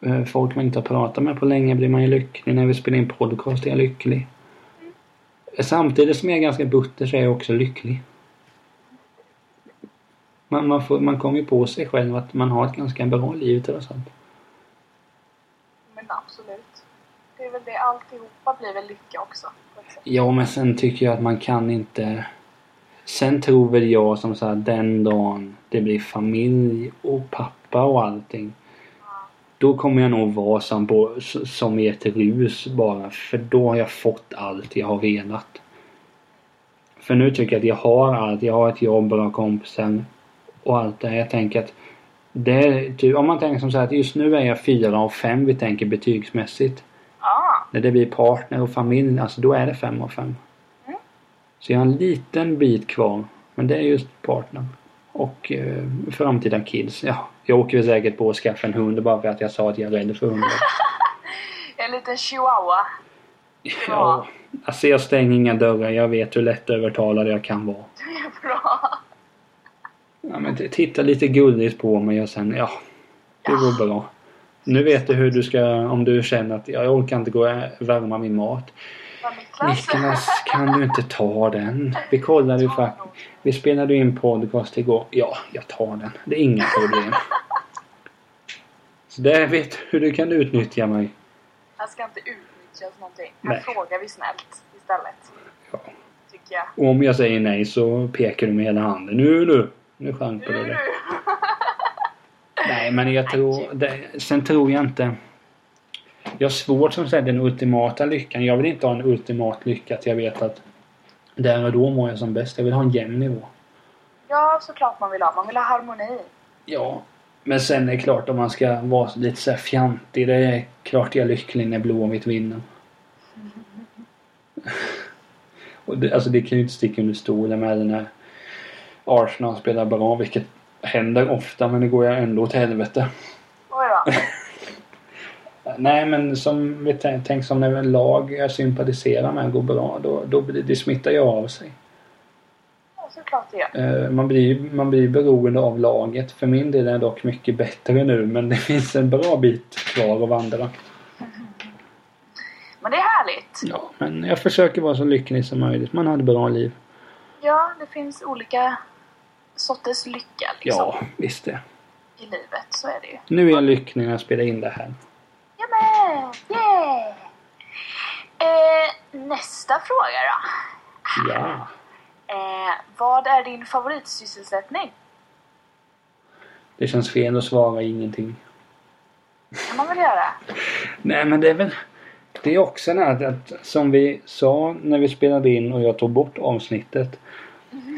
A: eh, folk man inte har pratat med på länge blir man ju lycklig. När vi spelar in podcast är jag lycklig. Samtidigt som jag är ganska butter så är jag också lycklig. Man, man, får, man kommer ju på sig själv att man har ett ganska bra liv och sånt.
B: Men absolut. Det är väl det, alltihopa blir väl lycka också.
A: Ja, men sen tycker jag att man kan inte... Sen tror väl jag som så här, den dagen det blir familj och pappa och allting. Då kommer jag nog vara som, på, som i ett rus bara. För då har jag fått allt jag har velat. För nu tycker jag att jag har allt. Jag har ett jobb, bra kompisar och allt det. Jag tänker att det typ, om man tänker som så här att just nu är jag fyra av fem vi tänker betygsmässigt.
B: Ja,
A: När det blir partner och familj, alltså då är det fem av fem. Så jag har en liten bit kvar. Men det är just partner. Och eh, framtida kids. Ja, jag åker väl säkert på att skaffa en hund bara för att jag sa att jag är rädd för hundar.
B: en liten chihuahua.
A: ja, alltså jag stänger inga dörrar. Jag vet hur lätt övertalad jag kan vara.
B: Det är bra.
A: Ja, men titta lite gulligt på mig och sen, ja. Det går bra. Nu vet du hur du ska, om du känner att jag orkar inte gå och värma min mat.
B: Vad Niklas?
A: Kan du inte ta den? Vi kollade ju faktiskt. Vi spelade in podcast igår. Ja, jag tar den. Det är inga problem. Så där vet du hur du kan utnyttja mig.
B: Han ska inte utnyttjas någonting.
A: Nej.
B: Han frågar vi snällt istället.
A: Ja.
B: Tycker jag.
A: Och om jag säger nej så pekar du med hela handen. Nu nu! Nu det.
B: nu.
A: där. Nej, men jag tror... Det, sen tror jag inte... Jag har svårt som sagt den ultimata lyckan. Jag vill inte ha en ultimat lycka att jag vet att där och då mår jag som bäst. Jag vill ha en jämn nivå.
B: Ja, såklart man vill ha. Man vill ha harmoni.
A: Ja. Men sen är det klart om man ska vara lite så här fjantig. Det är klart jag är lycklig när Blåvitt vinner. Och det, alltså det kan ju inte sticka under stolen med när Arsenal spelar bra. Vilket händer ofta men det går ju ändå åt helvete.
B: Oj då.
A: Nej men som vi tänk, som när en lag jag sympatiserar med går bra. Då, då blir det smittar ju av sig.
B: Ja, såklart det gör.
A: Eh, man, blir, man blir beroende av laget. För min del är det dock mycket bättre nu men det finns en bra bit kvar att vandra.
B: Men det är härligt.
A: Ja, men jag försöker vara så lycklig som möjligt. Man har ett bra liv.
B: Ja, det finns olika sorters lycka liksom,
A: Ja, visst det.
B: i livet. Så är det ju.
A: Nu är jag lycklig när jag spelar in det här.
B: Jag med! Yeah! Eh, nästa fråga då.
A: Ja.
B: Eh, vad är din favoritsysselsättning?
A: Det känns fel att svara ingenting.
B: kan man väl göra?
A: Nej men det är väl... Det är också det här att som vi sa när vi spelade in och jag tog bort avsnittet.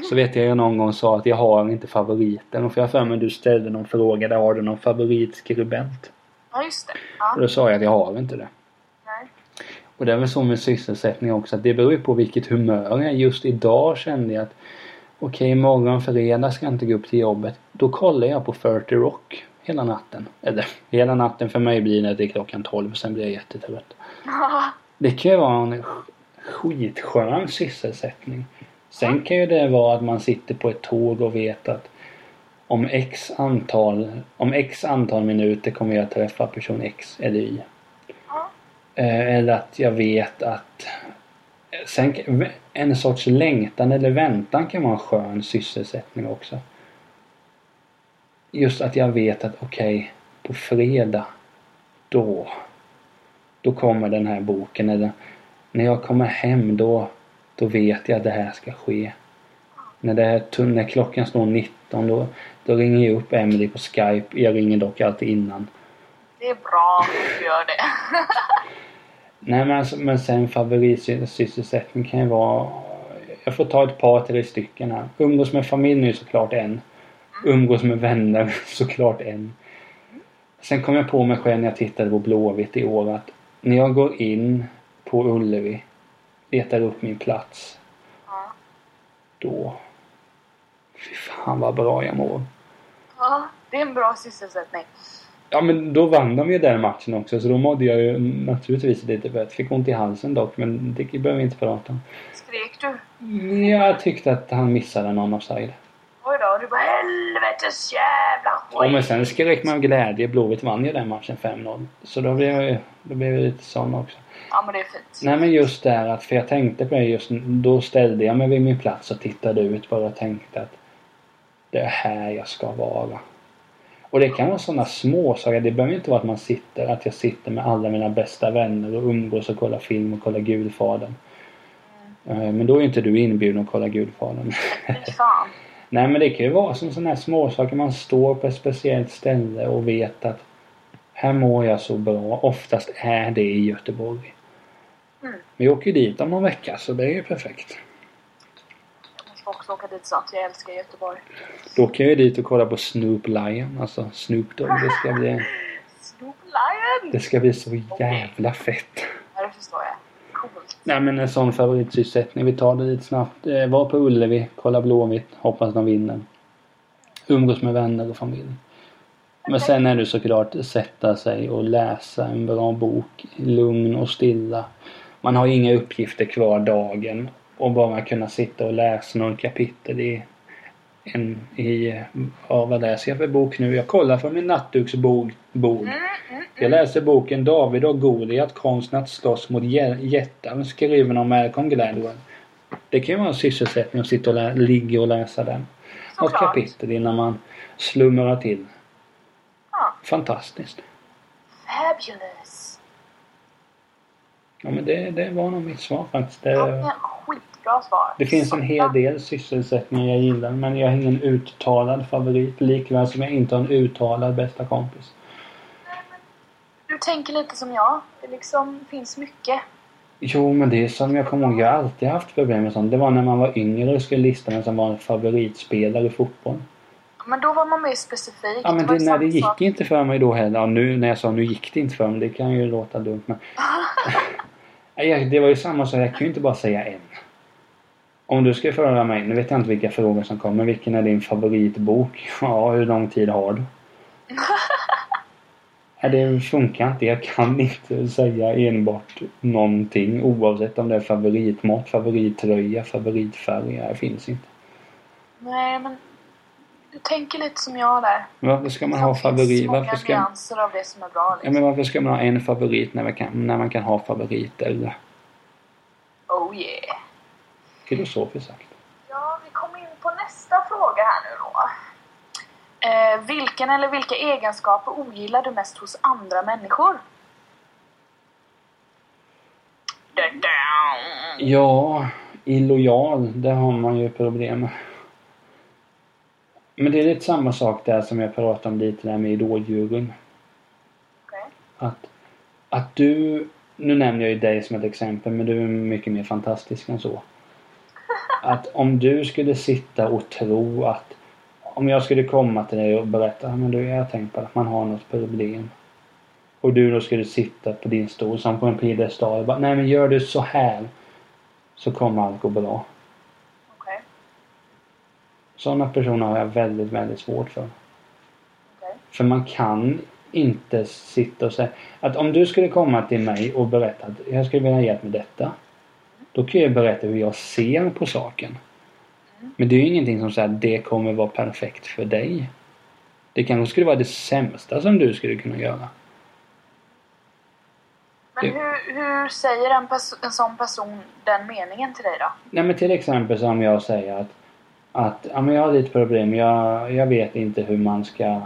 A: Så vet jag jag någon gång sa att jag har inte favoriten. Och för jag för mig du ställde någon fråga där har du någon favoritskribent?
B: Ja, just det.
A: Och
B: Ja,
A: då sa jag att jag har inte det. Och det är väl så med sysselsättning också att det beror ju på vilket humör jag är. Just idag kände jag att okej, imorgon fredag ska jag inte gå upp till jobbet. Då kollar jag på 40 Rock hela natten. Eller hela natten för mig blir det till klockan 12 sen blir jag jättetrött. Det kan ju vara en sk- skitskön sysselsättning. Sen kan ju det vara att man sitter på ett tåg och vet att om x antal, om x antal minuter kommer jag träffa person X eller Y. Eh, eller att jag vet att eh, Sen en sorts längtan eller väntan kan vara en skön sysselsättning också. Just att jag vet att okej, på fredag då då kommer den här boken eller när jag kommer hem då då vet jag att det här ska ske. När, det här, när klockan slår 19 då, då ringer jag upp Emily på Skype. Jag ringer dock alltid innan.
B: Det är bra att du gör det.
A: Nej men, alltså, men sen favoritsysselsättning kan ju vara... Jag får ta ett par, tre stycken här. Umgås med familjen är såklart en. Umgås med vänner såklart en. Sen kom jag på mig själv när jag tittade på Blåvitt i år att när jag går in på Ullevi. Letar upp min plats.
B: Ja.
A: Då... Fy fan vad bra jag mår.
B: ja, det är en bra sysselsättning.
A: Ja men då vann de ju den matchen också så då mådde jag ju naturligtvis lite bättre. Fick ont i halsen dock men det behöver vi inte prata om.
B: Skrek du?
A: Jag tyckte att han missade någon offside.
B: Oj då, du bara helvetes jävla skit.
A: Ja men sen skrek man glädje. Blåvitt vann ju den matchen 5-0. Så då blev jag, då blev jag lite sån också.
B: Ja men det är fint.
A: Nej men just där att, för jag tänkte på det just Då ställde jag mig vid min plats och tittade ut bara och tänkte att det är här jag ska vara. Och det kan vara sådana små saker. Det behöver inte vara att man sitter, att jag sitter med alla mina bästa vänner och umgås och kollar film och kollar Gudfadern. Eh, Men då är inte du inbjuden att kolla Gudfadern. Nej men det kan ju vara som sådana här småsaker. Man står på ett speciellt ställe och vet att här mår jag så bra. Oftast är det i Göteborg.
B: Mm.
A: Vi åker ju dit om någon vecka så det är ju perfekt.
B: Också åka dit snart. Jag älskar Göteborg.
A: Då åker jag ju dit och kolla på Snoop Lion. Alltså Snoop Dogg. Det ska bli,
B: Snoop Lion!
A: det ska bli så jävla fett.
B: Ja, det förstår jag. Coolt.
A: Nej men en sån favoritsysselsättning. Vi tar det lite snabbt. Eh, Var på Ullevi, kolla Blåvitt, hoppas de vinner. Umgås med vänner och familj. Men sen är det såklart sätta sig och läsa en bra bok. Lugn och stilla. Man har inga uppgifter kvar dagen. Och bara kunna sitta och läsa några kapitel i en, i, ja vad läser jag för bok nu? Jag kollar från min nattduksbord. bord.
B: Mm, mm,
A: Jag läser boken David och Goliat, konsten att slåss mot jä- jättar skriven av Malcolm Gladwell. Det kan ju vara en sysselsättning att sitta och lä- ligga och läsa den. Något kapitel innan man slumrar till.
B: Ja.
A: Fantastiskt.
B: Fabulous.
A: Ja men det, det var nog mitt svar faktiskt.
B: Ja,
A: Det,
B: men skitbra svar.
A: det finns en hel del sysselsättningar jag gillar men jag har ingen uttalad favorit. Likväl som jag inte har en uttalad bästa kompis.
B: Du tänker lite som jag. Det liksom finns mycket.
A: Jo, men det är som jag kommer ihåg. Jag har alltid haft problem med sånt. Det var när man var yngre och skulle lista vem som var en favoritspelare i fotboll.
B: Men då var man mer specifik.
A: Ja, men det,
B: ju
A: nej, det gick
B: sak.
A: inte för mig då heller. Ja, nu när jag sa nu gick det inte för mig. Det kan ju låta dumt men... Det var ju samma sak. Jag kan ju inte bara säga en. Om du ska fråga mig, nu vet jag inte vilka frågor som kommer. Vilken är din favoritbok? Ja, hur lång tid har du? Nej, det funkar inte. Jag kan inte säga enbart någonting oavsett om det är favoritmat, favorittröja, favoritfärg. Det finns inte.
B: Nej, men du tänker lite som jag där.
A: Varför ska man
B: Det
A: ha favorit?
B: många
A: Varför ska,
B: nyanser av det som är bra.
A: ja,
B: Liksom.
A: men varför ska man ha en favorit när man kan, när man kan ha favoriter?
B: Oh yeah.
A: Filosofiskt sagt.
B: Ja, vi kommer in på nästa fråga här nu då. Eh, vilken eller vilka egenskaper ogillar du mest hos andra människor?
A: Ja, illojal, det har man ju problem med. Men det är lite samma sak där som jag pratade om lite där med idoljuryn.
B: Okej.
A: Att, att du, nu nämner jag ju dig som ett exempel men du är mycket mer fantastisk än så. Att om du skulle sitta och tro att om jag skulle komma till dig och berätta "Ja, men du, jag har tänkt på att man har något problem. Och du då skulle sitta på din stol som på en piedestal och bara nej men gör du så här så kommer allt gå bra.
B: Okej.
A: Sådana personer har jag väldigt, väldigt svårt för.
B: Okej.
A: För man kan inte sitta och säga att om du skulle komma till mig och berätta att jag skulle vilja ha hjälp med detta. Då kan jag berätta hur jag ser på saken. Men det är ju ingenting som säger att det kommer vara perfekt för dig. Det kanske skulle vara det sämsta som du skulle kunna göra.
B: Men hur, hur säger en, en sån person den meningen till dig då?
A: Nej men till exempel som jag säger att att ja, men jag har lite problem. Jag, jag vet inte hur man ska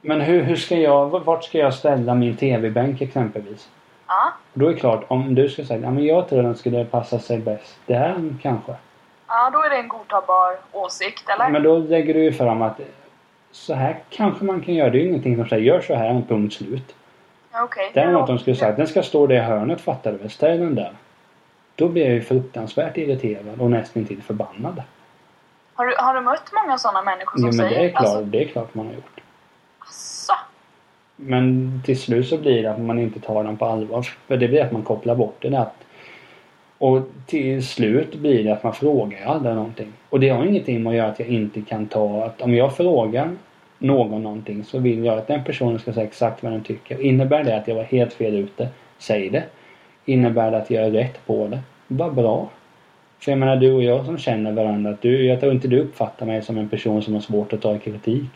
A: Men hur, hur ska jag, vart ska jag ställa min TV-bänk exempelvis?
B: Ja.
A: Då är det klart, om du ska säga ja, men jag tror den skulle passa sig bäst där kanske.
B: Ja, då är det en godtagbar åsikt, eller?
A: Men då lägger du ju fram att så här kanske man kan göra. Det är ju ingenting som säger gör så här, en punkt slut.
B: Okej.
A: Däremot om de skulle säga att den ska stå i hörnet, fattar du väl? Ställ den där. Då blir jag ju fruktansvärt irriterad och nästan till förbannad.
B: Har du, har du mött många sådana människor som
A: Jo men
B: säger
A: det är klart,
B: Alltså,
A: det är klart man har gjort.
B: asså?
A: Men till slut så blir det att man inte tar dem på allvar. För det blir att man kopplar bort det där. Och till slut blir det att man frågar aldrig någonting. Och det har ingenting med att göra att jag inte kan ta att om jag frågar någon någonting så vill jag att den personen ska säga exakt vad den tycker. Innebär det att jag var helt fel ute? Säg det. Innebär det att jag är rätt på det? Vad bra. För jag menar du och jag som känner varandra. Att du, jag tror inte du uppfattar mig som en person som har svårt att ta kritik.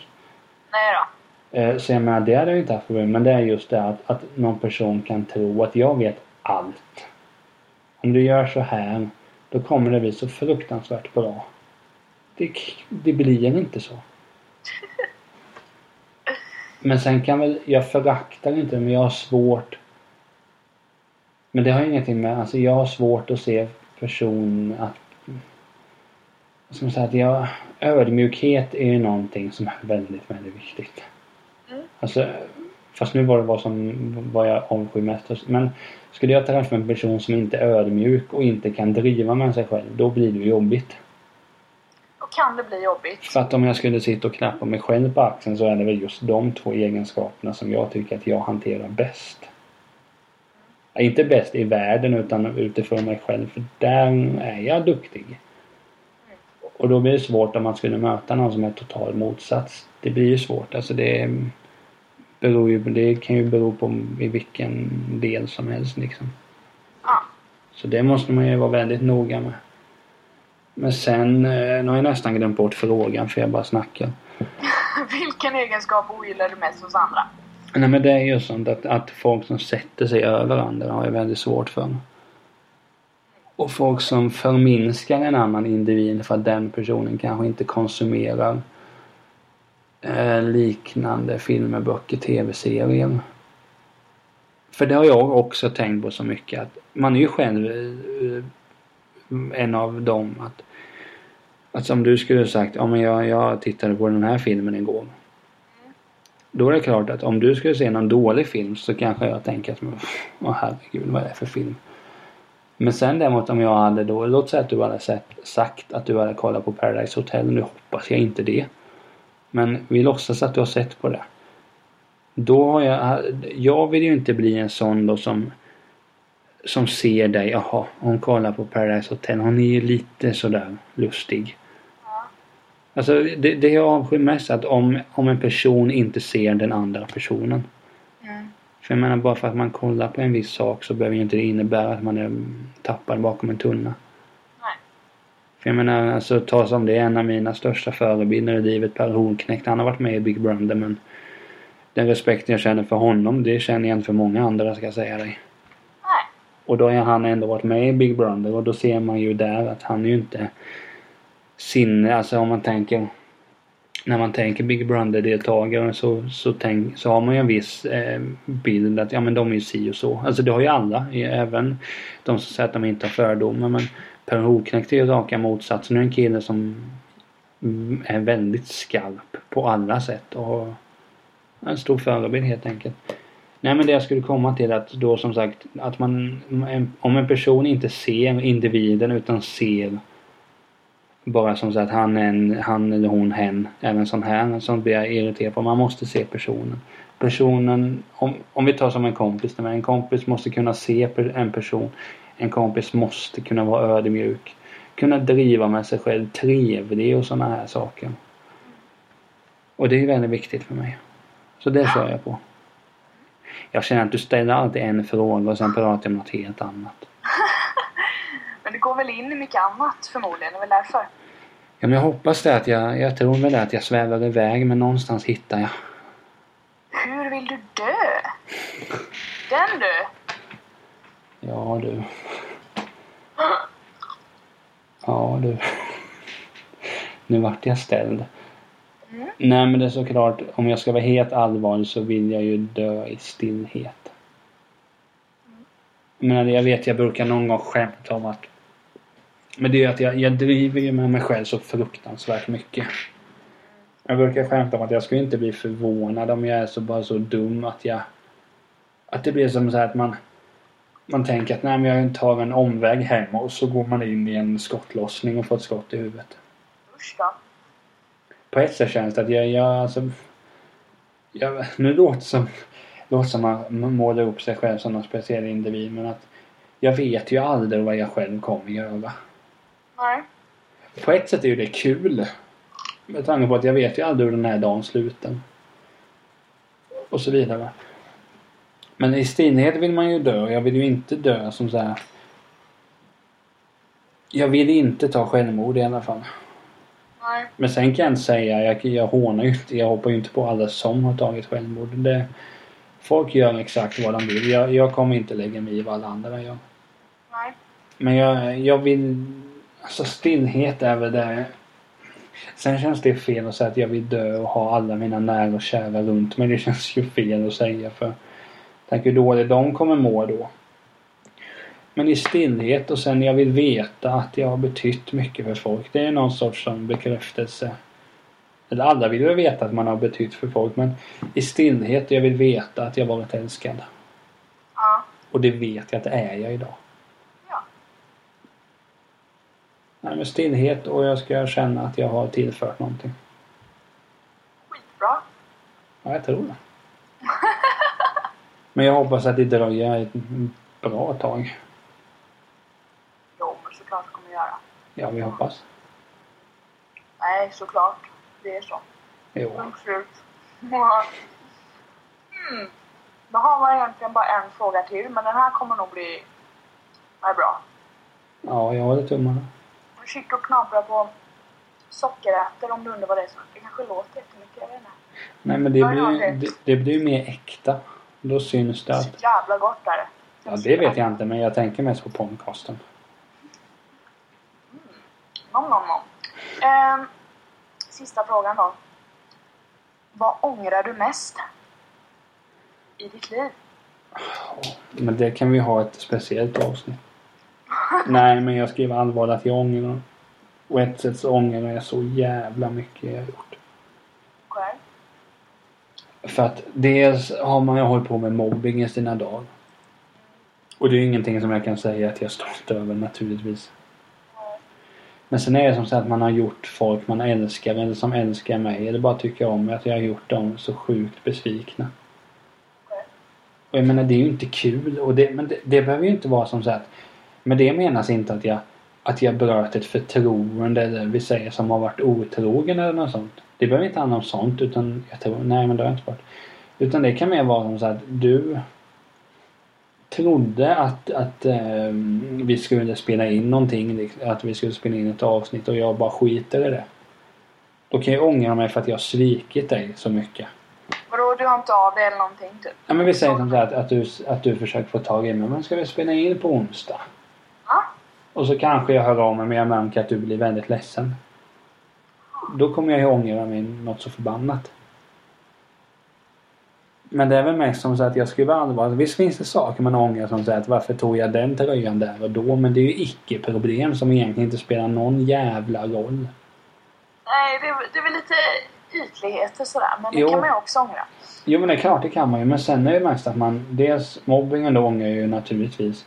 B: Nej då.
A: Eh, Så jag menar det hade jag inte haft problem Men det är just det att, att någon person kan tro att jag vet allt. Om du gör så här då kommer det bli så fruktansvärt bra. Det, det blir inte så. Men sen kan väl, jag föraktar inte men jag har svårt Men det har ingenting med, alltså jag har svårt att se person att säga, att jag, ödmjukhet är ju någonting som är väldigt, väldigt viktigt. Alltså, fast nu var det vad som vad jag avskyr mest. Men skulle jag träffa en person som inte är ödmjuk och inte kan driva med sig själv, då blir det jobbigt.
B: Då kan det bli jobbigt.
A: För att om jag skulle sitta och knappa mig själv på axeln så är det väl just de två egenskaperna som jag tycker att jag hanterar bäst. Inte bäst i världen utan utifrån mig själv för där är jag duktig. Och då blir det svårt om man skulle möta någon som är total motsats. Det blir ju svårt. Alltså det beror ju, det kan ju bero på i vilken del som helst liksom.
B: Ja.
A: Så det måste man ju vara väldigt noga med. Men sen, eh, nu har jag nästan glömt bort frågan för jag bara snackar.
B: Vilken egenskap ogillar du mest hos andra?
A: Nej men det är ju sånt att, att folk som sätter sig över andra har jag väldigt svårt för. Och folk som förminskar en annan individ för att den personen kanske inte konsumerar eh, liknande filmer, böcker, tv-serier. För det har jag också tänkt på så mycket att man är ju själv eh, en av dem att att som du skulle sagt, ja men jag, jag tittade på den här filmen igår. Då är det klart att om du skulle se någon dålig film så kanske jag tänker att åh herregud vad är det för film? Men sen däremot om jag hade då, låt säga att du hade sett, sagt att du hade kollat på Paradise Hotel, nu hoppas jag inte det. Men vi låtsas att du har sett på det. Då har jag, jag vill ju inte bli en sån då som som ser dig, jaha, hon kollar på Paradise Hotel, hon är ju lite sådär lustig.
B: Ja.
A: Alltså det, det jag avskyr mest att om, om en person inte ser den andra personen.
B: Mm.
A: För jag menar bara för att man kollar på en viss sak så behöver ju inte det innebära att man är tappad bakom en tunna. För jag menar alltså ta som det är en av mina största förebilder i livet, Per Hornknekt. Han har varit med i Big Brother men den respekt jag känner för honom det känner jag inte för många andra ska jag säga dig.
B: Nej.
A: Och då har han ändå varit med i Big Brother och då ser man ju där att han är ju inte sinne, alltså om man tänker när man tänker Big Brother-deltagare så, så, tänk, så har man ju en viss eh, bild att ja men de är ju si och så. Alltså det har ju alla, även de som säger att de inte har fördomar. Men Per Hornknekt är ju raka motsatsen. Nu är en kille som mm, är väldigt skarp på alla sätt och en stor förebild helt enkelt. Nej men det jag skulle komma till att då som sagt att man om en person inte ser individen utan ser bara som sagt han, en, han eller hon, hen, även sån här, sånt blir jag irriterad på. Man måste se personen. Personen, om, om vi tar som en kompis, en kompis måste kunna se en person. En kompis måste kunna vara ödmjuk. Kunna driva med sig själv, trevlig och såna här saker. Och det är väldigt viktigt för mig. Så det kör jag på. Jag känner att du ställer alltid en fråga och sen pratar jag om något helt annat.
B: Men det går väl in i mycket annat förmodligen, det är väl därför.
A: Ja, men jag hoppas det att jag, jag tror väl det att jag svävar iväg men någonstans hittar jag.
B: Hur vill du dö? Den du!
A: Ja du. Ja du. Nu vart jag ställd.
B: Mm.
A: Nej men det är såklart, om jag ska vara helt allvarlig så vill jag ju dö i stillhet. Men jag vet, jag brukar någon gång skämta om att men det är att jag, jag driver ju med mig själv så fruktansvärt mycket. Jag brukar skämta om att jag skulle inte bli förvånad om jag är så bara så dum att jag... Att det blir som så här att man... Man tänker att nej men jag tar en omväg hem och så går man in i en skottlossning och får ett skott i huvudet.
B: Usch då.
A: På ett sätt känns det att jag, jag alltså... Jag, nu låter det som... låter som man målar upp sig själv som någon speciell individ men att jag vet ju aldrig vad jag själv kommer göra.
B: Nej.
A: På ett sätt är ju det kul. Med tanke på att jag vet ju aldrig hur den här dagen slutar. Och så vidare. Men i stillhet vill man ju dö. Jag vill ju inte dö som så här. Jag vill inte ta självmord i alla fall.
B: Nej.
A: Men sen kan jag inte säga, jag, jag hånar ju inte, jag hoppar ju inte på alla som har tagit självmord. Det, folk gör exakt vad de vill. Jag, jag kommer inte lägga mig i vad alla andra gör.
B: Nej.
A: Men jag, jag vill... Alltså stillhet är väl det. Sen känns det fel att säga att jag vill dö och ha alla mina nära och kära runt mig. Det känns ju fel att säga för... Tänk hur dåligt de kommer må då. Men i stillhet och sen jag vill veta att jag har betytt mycket för folk. Det är någon sorts sån bekräftelse. Eller alla vill ju veta att man har betytt för folk men i stillhet jag vill veta att jag varit älskad.
B: Ja.
A: Och det vet jag att det är jag idag.
B: Ja.
A: Nej men stillhet och jag ska känna att jag har tillfört någonting.
B: Skitbra.
A: Ja, jag tror det. Men jag hoppas att det dröjer ett bra tag.
B: Jo, men såklart kommer jag göra.
A: Ja, vi hoppas.
B: Nej, såklart. Det är så.
A: Jo.
B: Punkt slut. Mm. Då har man egentligen bara en fråga till, men den här kommer nog bli är bra.
A: Ja, jag håller tummarna.
B: Du sitter och knaprar på sockerärtor om du undrar vad det är. som- Det kanske låter jättemycket, jag vet inte.
A: Nej men det blir, det, det blir ju mer äkta. Då syns det
B: Så
A: att...
B: jävla gott är det.
A: Ja, det vet jag inte men jag tänker mest på podcasten.
B: Nom, nom, nom. Ehm, sista frågan då. Vad ångrar du mest i ditt liv?
A: Men det kan vi ha ett speciellt avsnitt. Nej men jag skriver allvarligt att jag ångrar. Och ett sätt så ångrar jag så jävla mycket jag har gjort. För att dels har man ju hållit på med mobbing i sina dagar. Och det är ju ingenting som jag kan säga att jag är stolt över naturligtvis. Men sen är det som så att man har gjort folk man älskar eller som älskar mig eller bara tycker om mig att jag har gjort dem så sjukt besvikna. Och jag menar det är ju inte kul och det, men det, det behöver ju inte vara som så att med det menas inte att jag att jag bröt ett förtroende eller vi säger som har varit otrogen eller något sånt. Det behöver inte handla om sånt utan jag tror, nej men det har jag inte varit. Utan det kan mer vara som så att du trodde att, att eh, vi skulle spela in någonting, att vi skulle spela in ett avsnitt och jag bara skiter i det. Då kan jag ångra mig för att jag har svikit dig så mycket.
B: Vadå, du har inte av det eller någonting typ?
A: Ja men vi säger som så här att, att, du, att du försöker få tag i mig. Men ska vi spela in på onsdag? Och så kanske jag hör av mig men jag märker att du blir väldigt ledsen. Då kommer jag ju ångra mig något så förbannat. Men det är väl mest som så att jag skulle allvar. Visst finns det saker man ångrar som säger att varför tog jag den tröjan där och då? Men det är ju icke-problem som egentligen inte spelar någon jävla roll.
B: Nej, det, är- det är väl lite ytligheter sådär. Men det
A: Jo.
B: kan man ju också ångra.
A: Jo men det är klart det kan man ju. Men sen är det mest att man dels mobbingen då ångrar jag ju naturligtvis.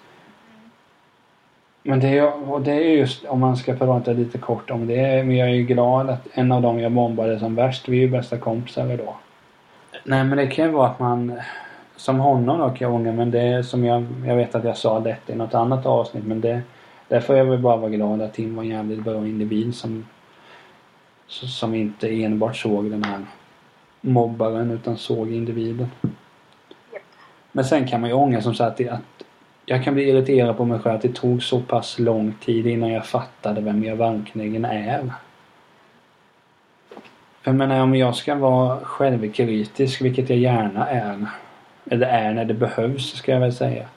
A: Men det är, och det är just om man ska prata lite kort om det. Men jag är ju glad att en av dem jag mobbade som värst, vi är ju bästa kompisar idag. Nej men det kan ju vara att man som honom då kan jag ångra men det är som jag, jag vet att jag sa detta i något annat avsnitt men det där får jag väl bara vara glad att Tim var en jävligt bra individ som som inte enbart såg den här mobbaren utan såg individen. Men sen kan man ju ångra som sagt att jag kan bli irriterad på mig själv att det tog så pass lång tid innan jag fattade vem jag verkligen är. För jag menar om jag ska vara självkritisk, vilket jag gärna är. Eller är när det behövs ska jag väl säga.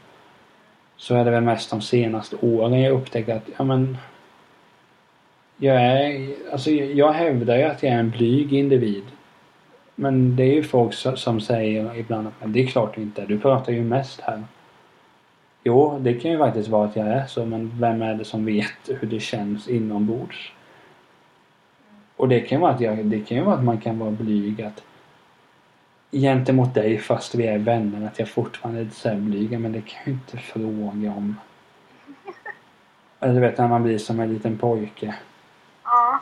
A: Så är det väl mest de senaste åren jag upptäckt att, ja men. Jag är, alltså jag hävdar ju att jag är en blyg individ. Men det är ju folk som, som säger ibland att men det är klart du inte är. Du pratar ju mest här. Jo, det kan ju faktiskt vara att jag är så men vem är det som vet hur det känns inombords? Och det kan ju vara att, jag, det kan ju vara att man kan vara blyg att gentemot dig fast vi är vänner att jag fortfarande är lite så här blyg. Men det kan ju inte fråga om. Eller du vet när man blir som en liten pojke.
B: Ja.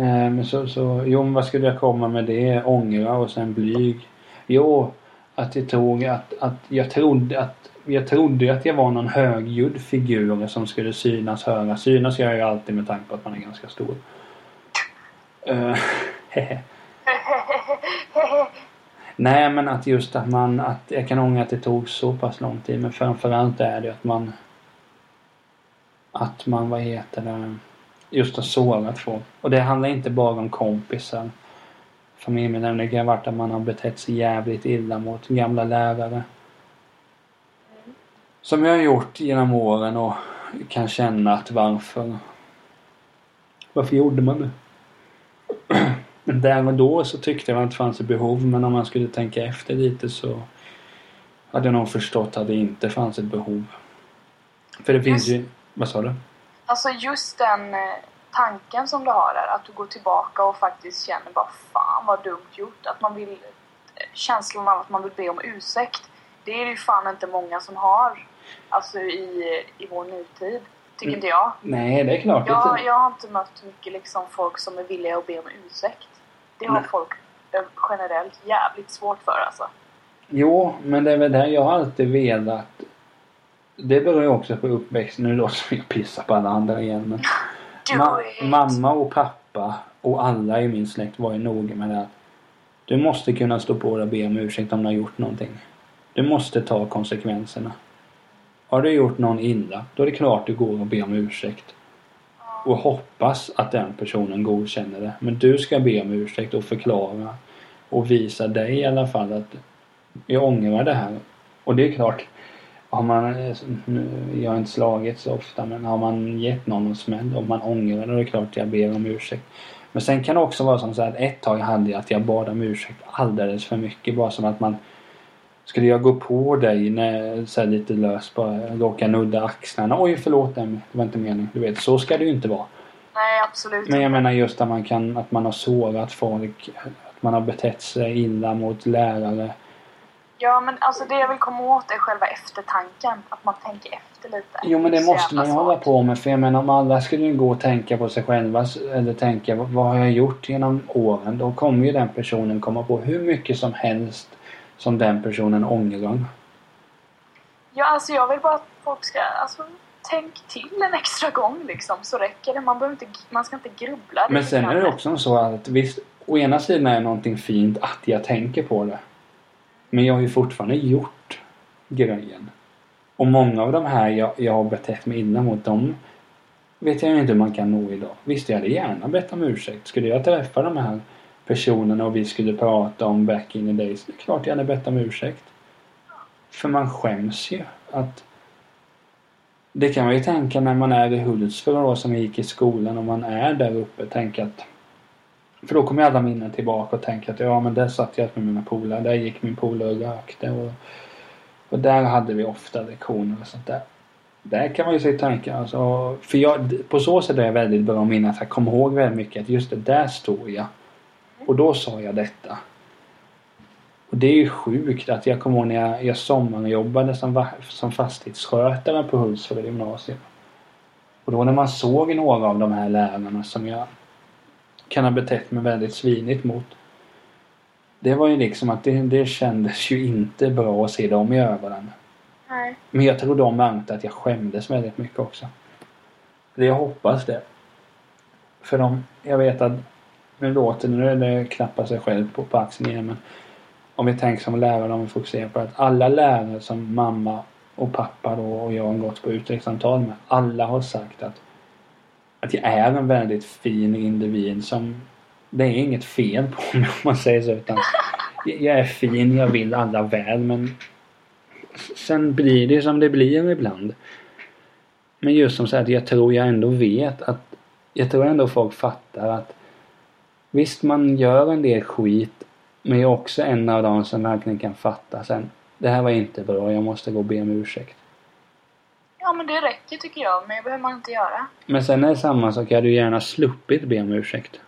A: Men så, så, jo men vad skulle jag komma med det? Ångra och sen blyg. Jo, Att jag tog att, att jag trodde att jag trodde ju att jag var någon högljudd figur som skulle synas, höra. Synas gör jag ju alltid med tanke på att man är ganska stor. Uh, Nej men att just att man, att jag kan ångra att det tog så pass lång tid men framförallt är det att man att man, vad heter det, just har sårat folk. Och det handlar inte bara om kompisar. Familjemedlemmar. Det kan ha varit att man har betett sig jävligt illa mot gamla lärare. Som jag har gjort genom åren och kan känna att varför varför gjorde man det? Men där och då så tyckte jag att det fanns ett behov men om man skulle tänka efter lite så hade jag nog förstått att det inte fanns ett behov. För det finns ju... Vad sa du?
B: Alltså just den eh, tanken som du har där, att du går tillbaka och faktiskt känner bara fan vad dumt gjort. Att man vill... Eh, känslan av att man vill be om ursäkt. Det är det ju fan inte många som har. Alltså i, i vår nutid. Tycker mm. inte jag.
A: Nej, det är klart.
B: Jag, jag har inte mött mycket liksom folk som är villiga att be om ursäkt. Det har Nej. folk eh, generellt jävligt svårt för alltså.
A: Jo, men det är väl det jag har alltid velat. Det beror ju också på uppväxten. Nu låter som jag pissar på alla andra igen men. Ma mamma och pappa och alla i min släkt var ju noga med det att du måste kunna stå på dig och be om ursäkt om du har gjort någonting. Du måste ta konsekvenserna. Har du gjort någon illa, då är det klart du går och ber om ursäkt. Och hoppas att den personen godkänner det. Men du ska be om ursäkt och förklara och visa dig i alla fall att jag ångrar det här. Och det är klart, har man, jag har inte slagit så ofta, men har man gett någon en smäll och man ångrar det, då är det klart jag ber om ursäkt. Men sen kan det också vara som så att ett tag hade jag att jag bad om ursäkt alldeles för mycket. Bara som att man skulle jag gå på dig när, så lite löst bara råkar nudda axlarna. Oj förlåt det var inte meningen. Du vet, så ska det ju inte vara.
B: Nej absolut
A: Men jag menar just att man kan, att man har sårat folk. Att man har betett sig illa mot lärare.
B: Ja men alltså det jag vill komma åt är själva eftertanken. Att man tänker efter lite.
A: Jo men det måste man ju hålla på med. För jag menar om alla skulle gå och tänka på sig själva. Eller tänka vad har jag gjort genom åren. Då kommer ju den personen komma på hur mycket som helst som den personen ångrar?
B: Ja, alltså jag vill bara att folk ska... Alltså, tänk till en extra gång liksom, så räcker det. Man, behöver inte, man ska inte grubbla.
A: Men sen är det också så att visst, å ena sidan är det någonting fint att jag tänker på det. Men jag har ju fortfarande gjort grejen. Och många av de här jag, jag har betett mig illa mot dem vet jag inte hur man kan nå idag. Visst, jag hade gärna bett om ursäkt. Skulle jag träffa de här personerna och vi skulle prata om back in the days. Det är klart jag hade bett om ursäkt. För man skäms ju att det kan man ju tänka när man är i Hultsfred då som gick i skolan och man är där uppe. Tänka att för då kommer alla minnen tillbaka och tänka att ja men där satt jag med mina polare. Där gick min polare och rökte. Och, och där hade vi ofta lektioner och sånt där. Där kan man ju sig tänka alltså, för jag, på så sätt är jag väldigt bra att minnas. Jag kommer ihåg väldigt mycket att just det, där står jag. Och då sa jag detta. Och det är ju sjukt att jag kommer ihåg när jag, jag sommarjobbade som, som fastighetsskötare på Hultsfred gymnasium. Och då när man såg några av de här lärarna som jag kan ha betett mig väldigt svinigt mot. Det var ju liksom att det, det kändes ju inte bra att se dem i ögonen.
B: Nej.
A: Men jag tror de märkte att jag skämdes väldigt mycket också. Jag hoppas det. För de, jag vet att nu låter det, det knappar sig själv på, på axeln igen men om vi tänker som lärare, om vi fokuserar på att alla lärare som mamma och pappa då och jag har gått på utvecklingssamtal med, alla har sagt att att jag är en väldigt fin individ som det är inget fel på mig om man säger så utan jag är fin, jag vill alla väl men sen blir det som det blir ibland. Men just som sagt, jag tror jag ändå vet att jag tror ändå folk fattar att Visst, man gör en del skit. Men jag är också en av dem som verkligen kan fatta sen. Det här var inte bra, jag måste gå och be om ursäkt.
B: Ja, men det räcker tycker jag. Men det behöver man inte göra.
A: Men sen är det samma sak, jag hade ju gärna sluppit be om ursäkt.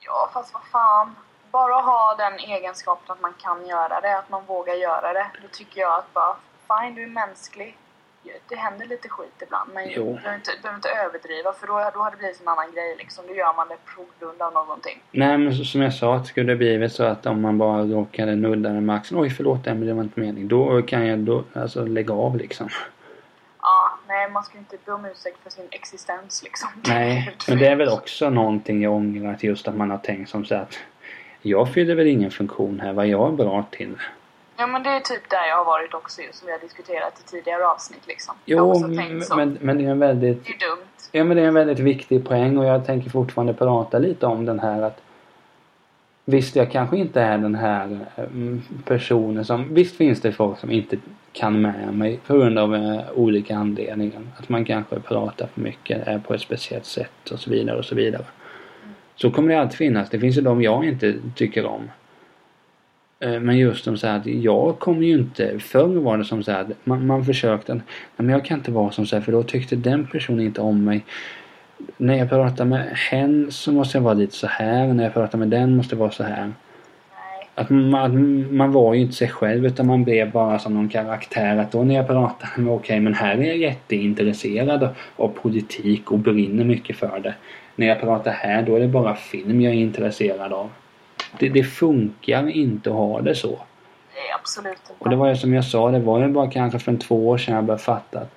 B: Ja, fast vad fan. Bara ha den egenskapen att man kan göra det, att man vågar göra det. Då tycker jag att bara, fine, du är mänsklig. Det händer lite skit ibland. Men
A: Jo.
B: du behöver inte, behöver inte överdriva för då, då har det blivit en annan grej liksom. Då gör man det på grund av någonting.
A: Nej men som jag sa, att skulle det blivit så att om man bara råkade nudda den med axeln. Oj förlåt Emelie, det var inte meningen. Då kan jag då, alltså lägga av liksom.
B: Ja, nej man ska inte be om ursäkt för sin existens liksom.
A: Nej, men det är väl också någonting jag ångrar att just att man har tänkt som så att jag fyller väl ingen funktion här, vad jag är bra till.
B: Ja men det är typ där jag har varit också ju, som vi har diskuterat i tidigare avsnitt liksom. jag har
A: Jo, men,
B: tänkt så.
A: men, det är en väldigt
B: Det är dumt.
A: Ja men det är en väldigt viktig poäng och jag tänker fortfarande prata lite om den här att Visst jag kanske inte är den här mm, personen som Visst finns det folk som inte kan med mig på grund av eh, olika anledningar. Att man kanske pratar för mycket, är på ett speciellt sätt och så vidare och så vidare. Så kommer det alltid finnas. Det finns ju de jag inte tycker om. Eh, Men just som så här att jag kommer ju inte... Förr var det som så här att man, man försökte... Nej men jag kan inte vara som så här för då tyckte den personen inte om mig. När jag pratar med hen så måste jag vara lite så här. När jag pratar med den måste jag vara så här. Att man, man var ju inte sig själv utan man blev bara som någon karaktär. Att då när jag pratar med okej men här är jag jätteintresserad av politik och brinner mycket för det. När jag pratar här då är det bara film jag är intresserad av. Det, det funkar inte att ha det så.
B: Nej, absolut inte.
A: Och det var ju som jag sa, det var ju bara kanske för en två år sedan jag började fatta att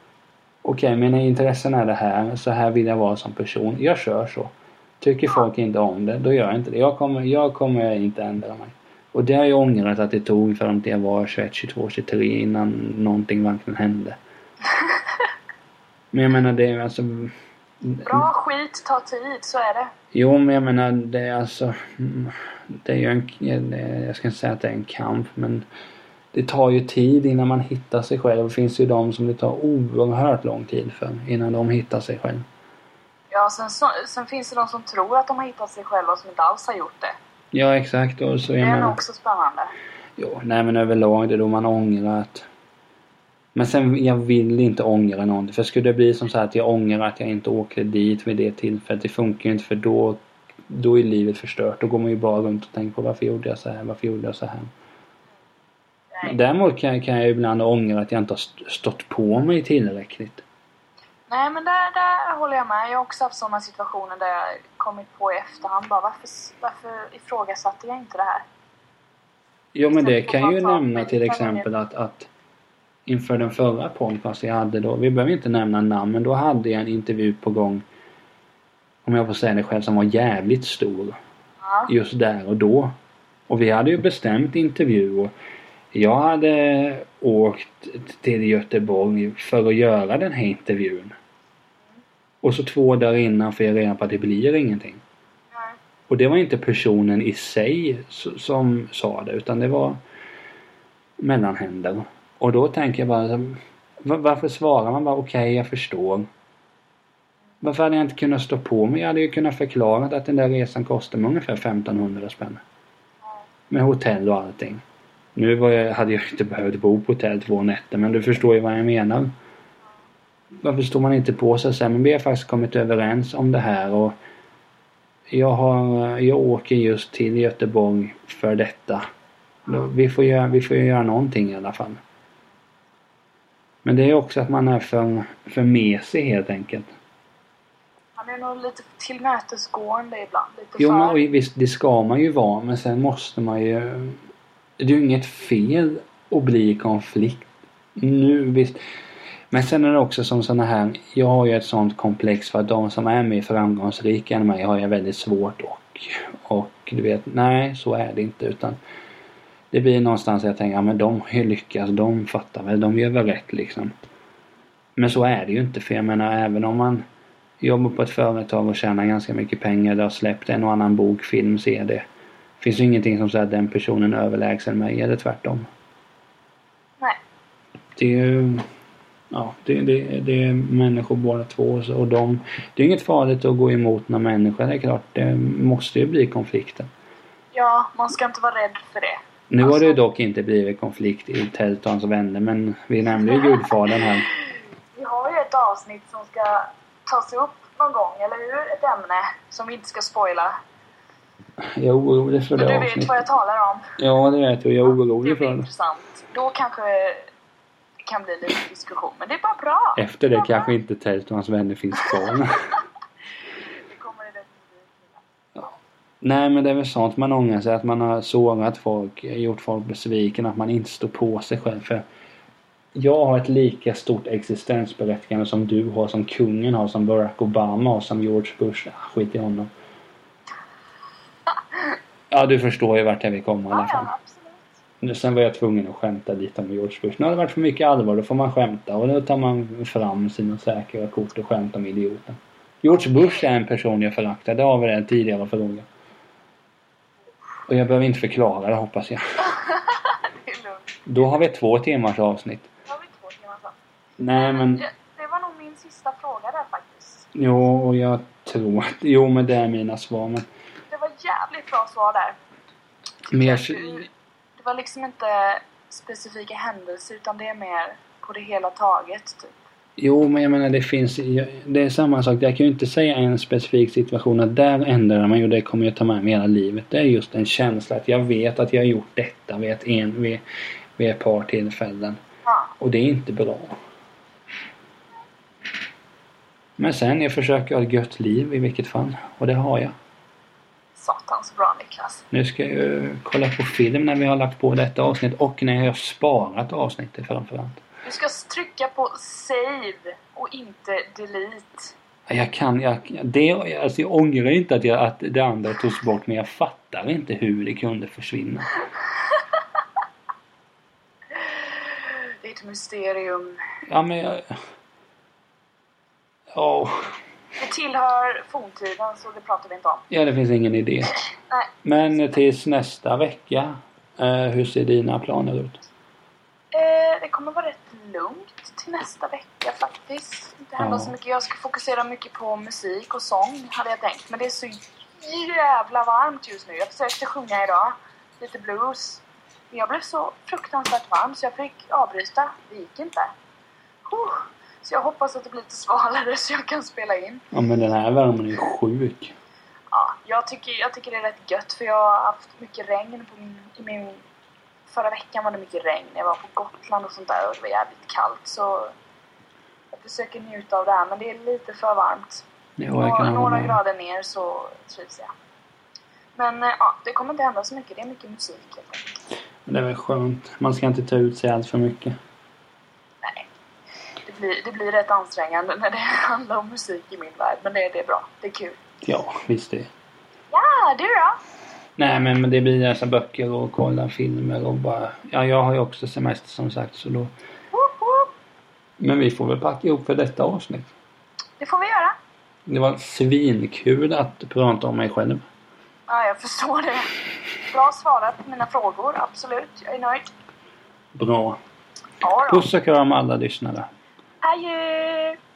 A: Okej, mina intressen är det här. Så här vill jag vara som person. Jag kör så. Tycker folk inte om det, då gör jag inte det. Jag kommer, jag kommer inte ändra mig. Och det har jag ångrat att det tog fram till jag var 21, 22, 23 innan någonting verkligen hände. Men jag menar det är alltså...
B: Bra skit tar tid, så är det.
A: Jo, men jag menar det är alltså... Det är ju en... det- Jag ska inte säga att det är en kamp, men det tar ju tid innan man hittar sig själv. Det finns ju de som det tar oerhört lång tid för innan de hittar sig själv.
B: Ja, sen, så, sen finns det de som tror att de har hittat sig själva som inte alls har gjort det.
A: Ja, exakt. Och så
B: Det
A: jag
B: är
A: menar...
B: också spännande.
A: Jo, nej men överlag det är då man ångrar att... Men sen, jag vill inte ångra någonting. För skulle det bli som så här att jag ångrar att jag inte åkte dit vid det tillfället. Det funkar ju inte för då, då är livet förstört. Då går man ju bara runt och tänker på varför gjorde jag så här? Varför gjorde jag så här?
B: Nej.
A: Däremot kan, kan jag ibland ångra att jag inte har st- stått på mig tillräckligt.
B: Nej, men där, där håller jag med. Jag har också haft sådana situationer där jag kommit på i efterhand bara varför, varför ifrågasatte jag inte det här?
A: Jo men det kan
B: för
A: ju nämna till exempel att, att inför den förra podcasten jag hade då, vi behöver inte nämna namn, men då hade jag en intervju på gång om jag får säga det själv, som var jävligt stor.
B: Ja.
A: Just där och då. Och vi hade ju bestämt intervju och jag hade åkt till Göteborg för att göra den här intervjun. Och så två dagar innan får jag reda på att det blir ingenting.
B: Nej.
A: Och det var inte personen i sig som sa det utan det var mellanhänder. Och då tänker jag bara varför svarar man bara okej jag förstår. Varför hade jag inte kunnat stå på mig? Jag hade ju kunnat förklara att den där resan kostade mig ungefär 1500 spänn. Med hotell och allting. Nu var jag, hade jag inte behövt bo på hotell två nätter men du förstår ju vad jag menar. Varför står man inte på sig och säger men vi har faktiskt kommit överens om det här och jag, har, jag åker just till Göteborg för detta. Vi får, göra, vi får ju göra någonting i alla fall. Men det är också att man är för, för mesig helt enkelt.
B: Han är nog lite tillmötesgående ibland. Lite
A: Jo
B: för.
A: men visst, det ska man ju vara men sen måste man ju... Det är ju inget fel att bli i konflikt. Nu visst. Men sen är det också som såna här... Jag har ju ett sånt komplex för att de som är mer framgångsrika än mig har jag väldigt svårt och... Och du vet, nej så är det inte utan... Det blir någonstans jag tänker, ja men de har ju lyckats, de fattar väl, de gör väl rätt liksom. Men så är det ju inte för jag menar även om man jobbar på ett företag och tjänar ganska mycket pengar, det har släppt en och annan bok, film, CD. Finns ju ingenting som säger att den personen är överlägsen mig eller tvärtom.
B: Nej.
A: Det är ju... Ja, det, det, det är människor båda två och de... Det är inget farligt att gå emot någon människa, det är klart. Det måste ju bli konflikter.
B: Ja, man ska inte vara rädd för det.
A: Nu har det
B: Alltså-
A: dock inte blivit konflikt i Tält och hans vänner men vi nämnde ju Gudfadern här.
B: Vi har ju ett avsnitt som ska tas upp någon gång, eller hur? Ett ämne som vi inte ska spoila.
A: Jag är orolig för
B: Men
A: det
B: du vet
A: avsnittet.
B: vad jag talar om.
A: Ja, det vet jag. Jag är
B: Det
A: orolig
B: blir
A: för det.
B: intressant. Då kanske kan bli lite diskussion. Men det är bara bra.
A: Efter det
B: Bara
A: kanske
B: bra.
A: inte Tält och hans vänner finns kvar.
B: Det det.
A: Nej men det är väl sånt man ångrar sig. Att man har sårat folk, gjort folk besviken. Att man inte står på sig själv. För jag har ett lika stort existensberättigande som du har, som kungen har, som Barack Obama har, som George Bush. Ah, skit i honom. Ja du förstår ju vart jag vill komma i alla fall. Sen var jag tvungen att skämta lite om George Bush. Nu har det varit för mycket allvar, då får man skämta. Och då tar man fram sina säkra kort och skämtar om idioten. George Bush är en person jag föraktar. Det har vi redan tidigare fråga. Och jag behöver inte förklara det hoppas jag. Då har vi två timmars avsnitt.
B: Nu har vi två timmar sen.
A: Nej men,
B: Ja, Det var nog min sista fråga där faktiskt.
A: jo och jag tror att, jo men det är mina svar men.
B: Det var jävligt bra svar där.
A: Mer,
B: Du- Det var liksom inte specifika händelser utan det är mer på det hela taget. Typ.
A: jo men jag menar det finns, det är samma sak. Jag kan ju inte säga en specifik situation att där ändrar man ju det kommer jag ta med mig hela livet. Det är just en känsla att jag vet att jag har gjort detta vid ett, en, vid, vid ett par tillfällen.
B: Ja.
A: Och det är inte bra. Men sen, jag försöker ha ett gött liv i vilket fall. Och det har jag.
B: Satans bra Niklas.
A: Nu ska jag ju kolla på film när vi har lagt på detta avsnitt och när jag har sparat avsnittet framförallt.
B: Du ska trycka på save och inte delete.
A: Jag kan, jag, det, alltså jag ångrar inte att, jag, att det andra togs bort men jag fattar inte hur det kunde försvinna.
B: Det är ett mysterium.
A: Ja men jag... Ja,
B: Det tillhör forntiden så det pratar vi inte om.
A: ja, det finns ingen idé.
B: Nej.
A: Men tills nästa vecka, eh, hur ser dina planer ut?
B: Eh, det kommer vara rätt lugnt till nästa vecka faktiskt. Inte hända
A: Ja.
B: så mycket. Jag ska fokusera mycket på musik och sång hade jag tänkt. Men det är så jävla varmt just nu. Jag försökte sjunga idag. Lite blues. Men jag blev så fruktansvärt varm så jag fick avbryta. Det gick inte. Huh. Så jag hoppas att det blir lite svalare så jag kan spela in.
A: Ja men den här värmen är ju sjuk.
B: Ja, jag tycker, jag tycker det är rätt gött för jag har haft mycket regn på min, i min... Förra veckan var det mycket regn. Jag var på Gotland och sånt där och det var jävligt kallt så... Jag försöker njuta av det här men det är lite för varmt.
A: Jo,
B: Några, några grader ner så trivs jag. Men eh, ja, det kommer inte hända så mycket. Det är mycket musik helt enkelt.
A: Det är väl skönt. Man ska inte ta ut sig allt för mycket.
B: Det blir, det blir rätt ansträngande när det handlar om musik i min värld. Men det, det är bra. Det är kul.
A: Ja, visst det.
B: Ja, du då?
A: Nej men, men det blir läsa böcker och kolla filmer och bara... Ja, jag har ju också semester som sagt så då... Men vi får väl packa ihop för detta avsnitt.
B: Det får vi göra.
A: Det var svinkul att prata om mig själv.
B: Ja, jag förstår det. Bra svarat på mina frågor. Absolut. Jag är nöjd.
A: Bra.
B: Ja, då.
A: Puss och kram alla lyssnare.
B: Ayo.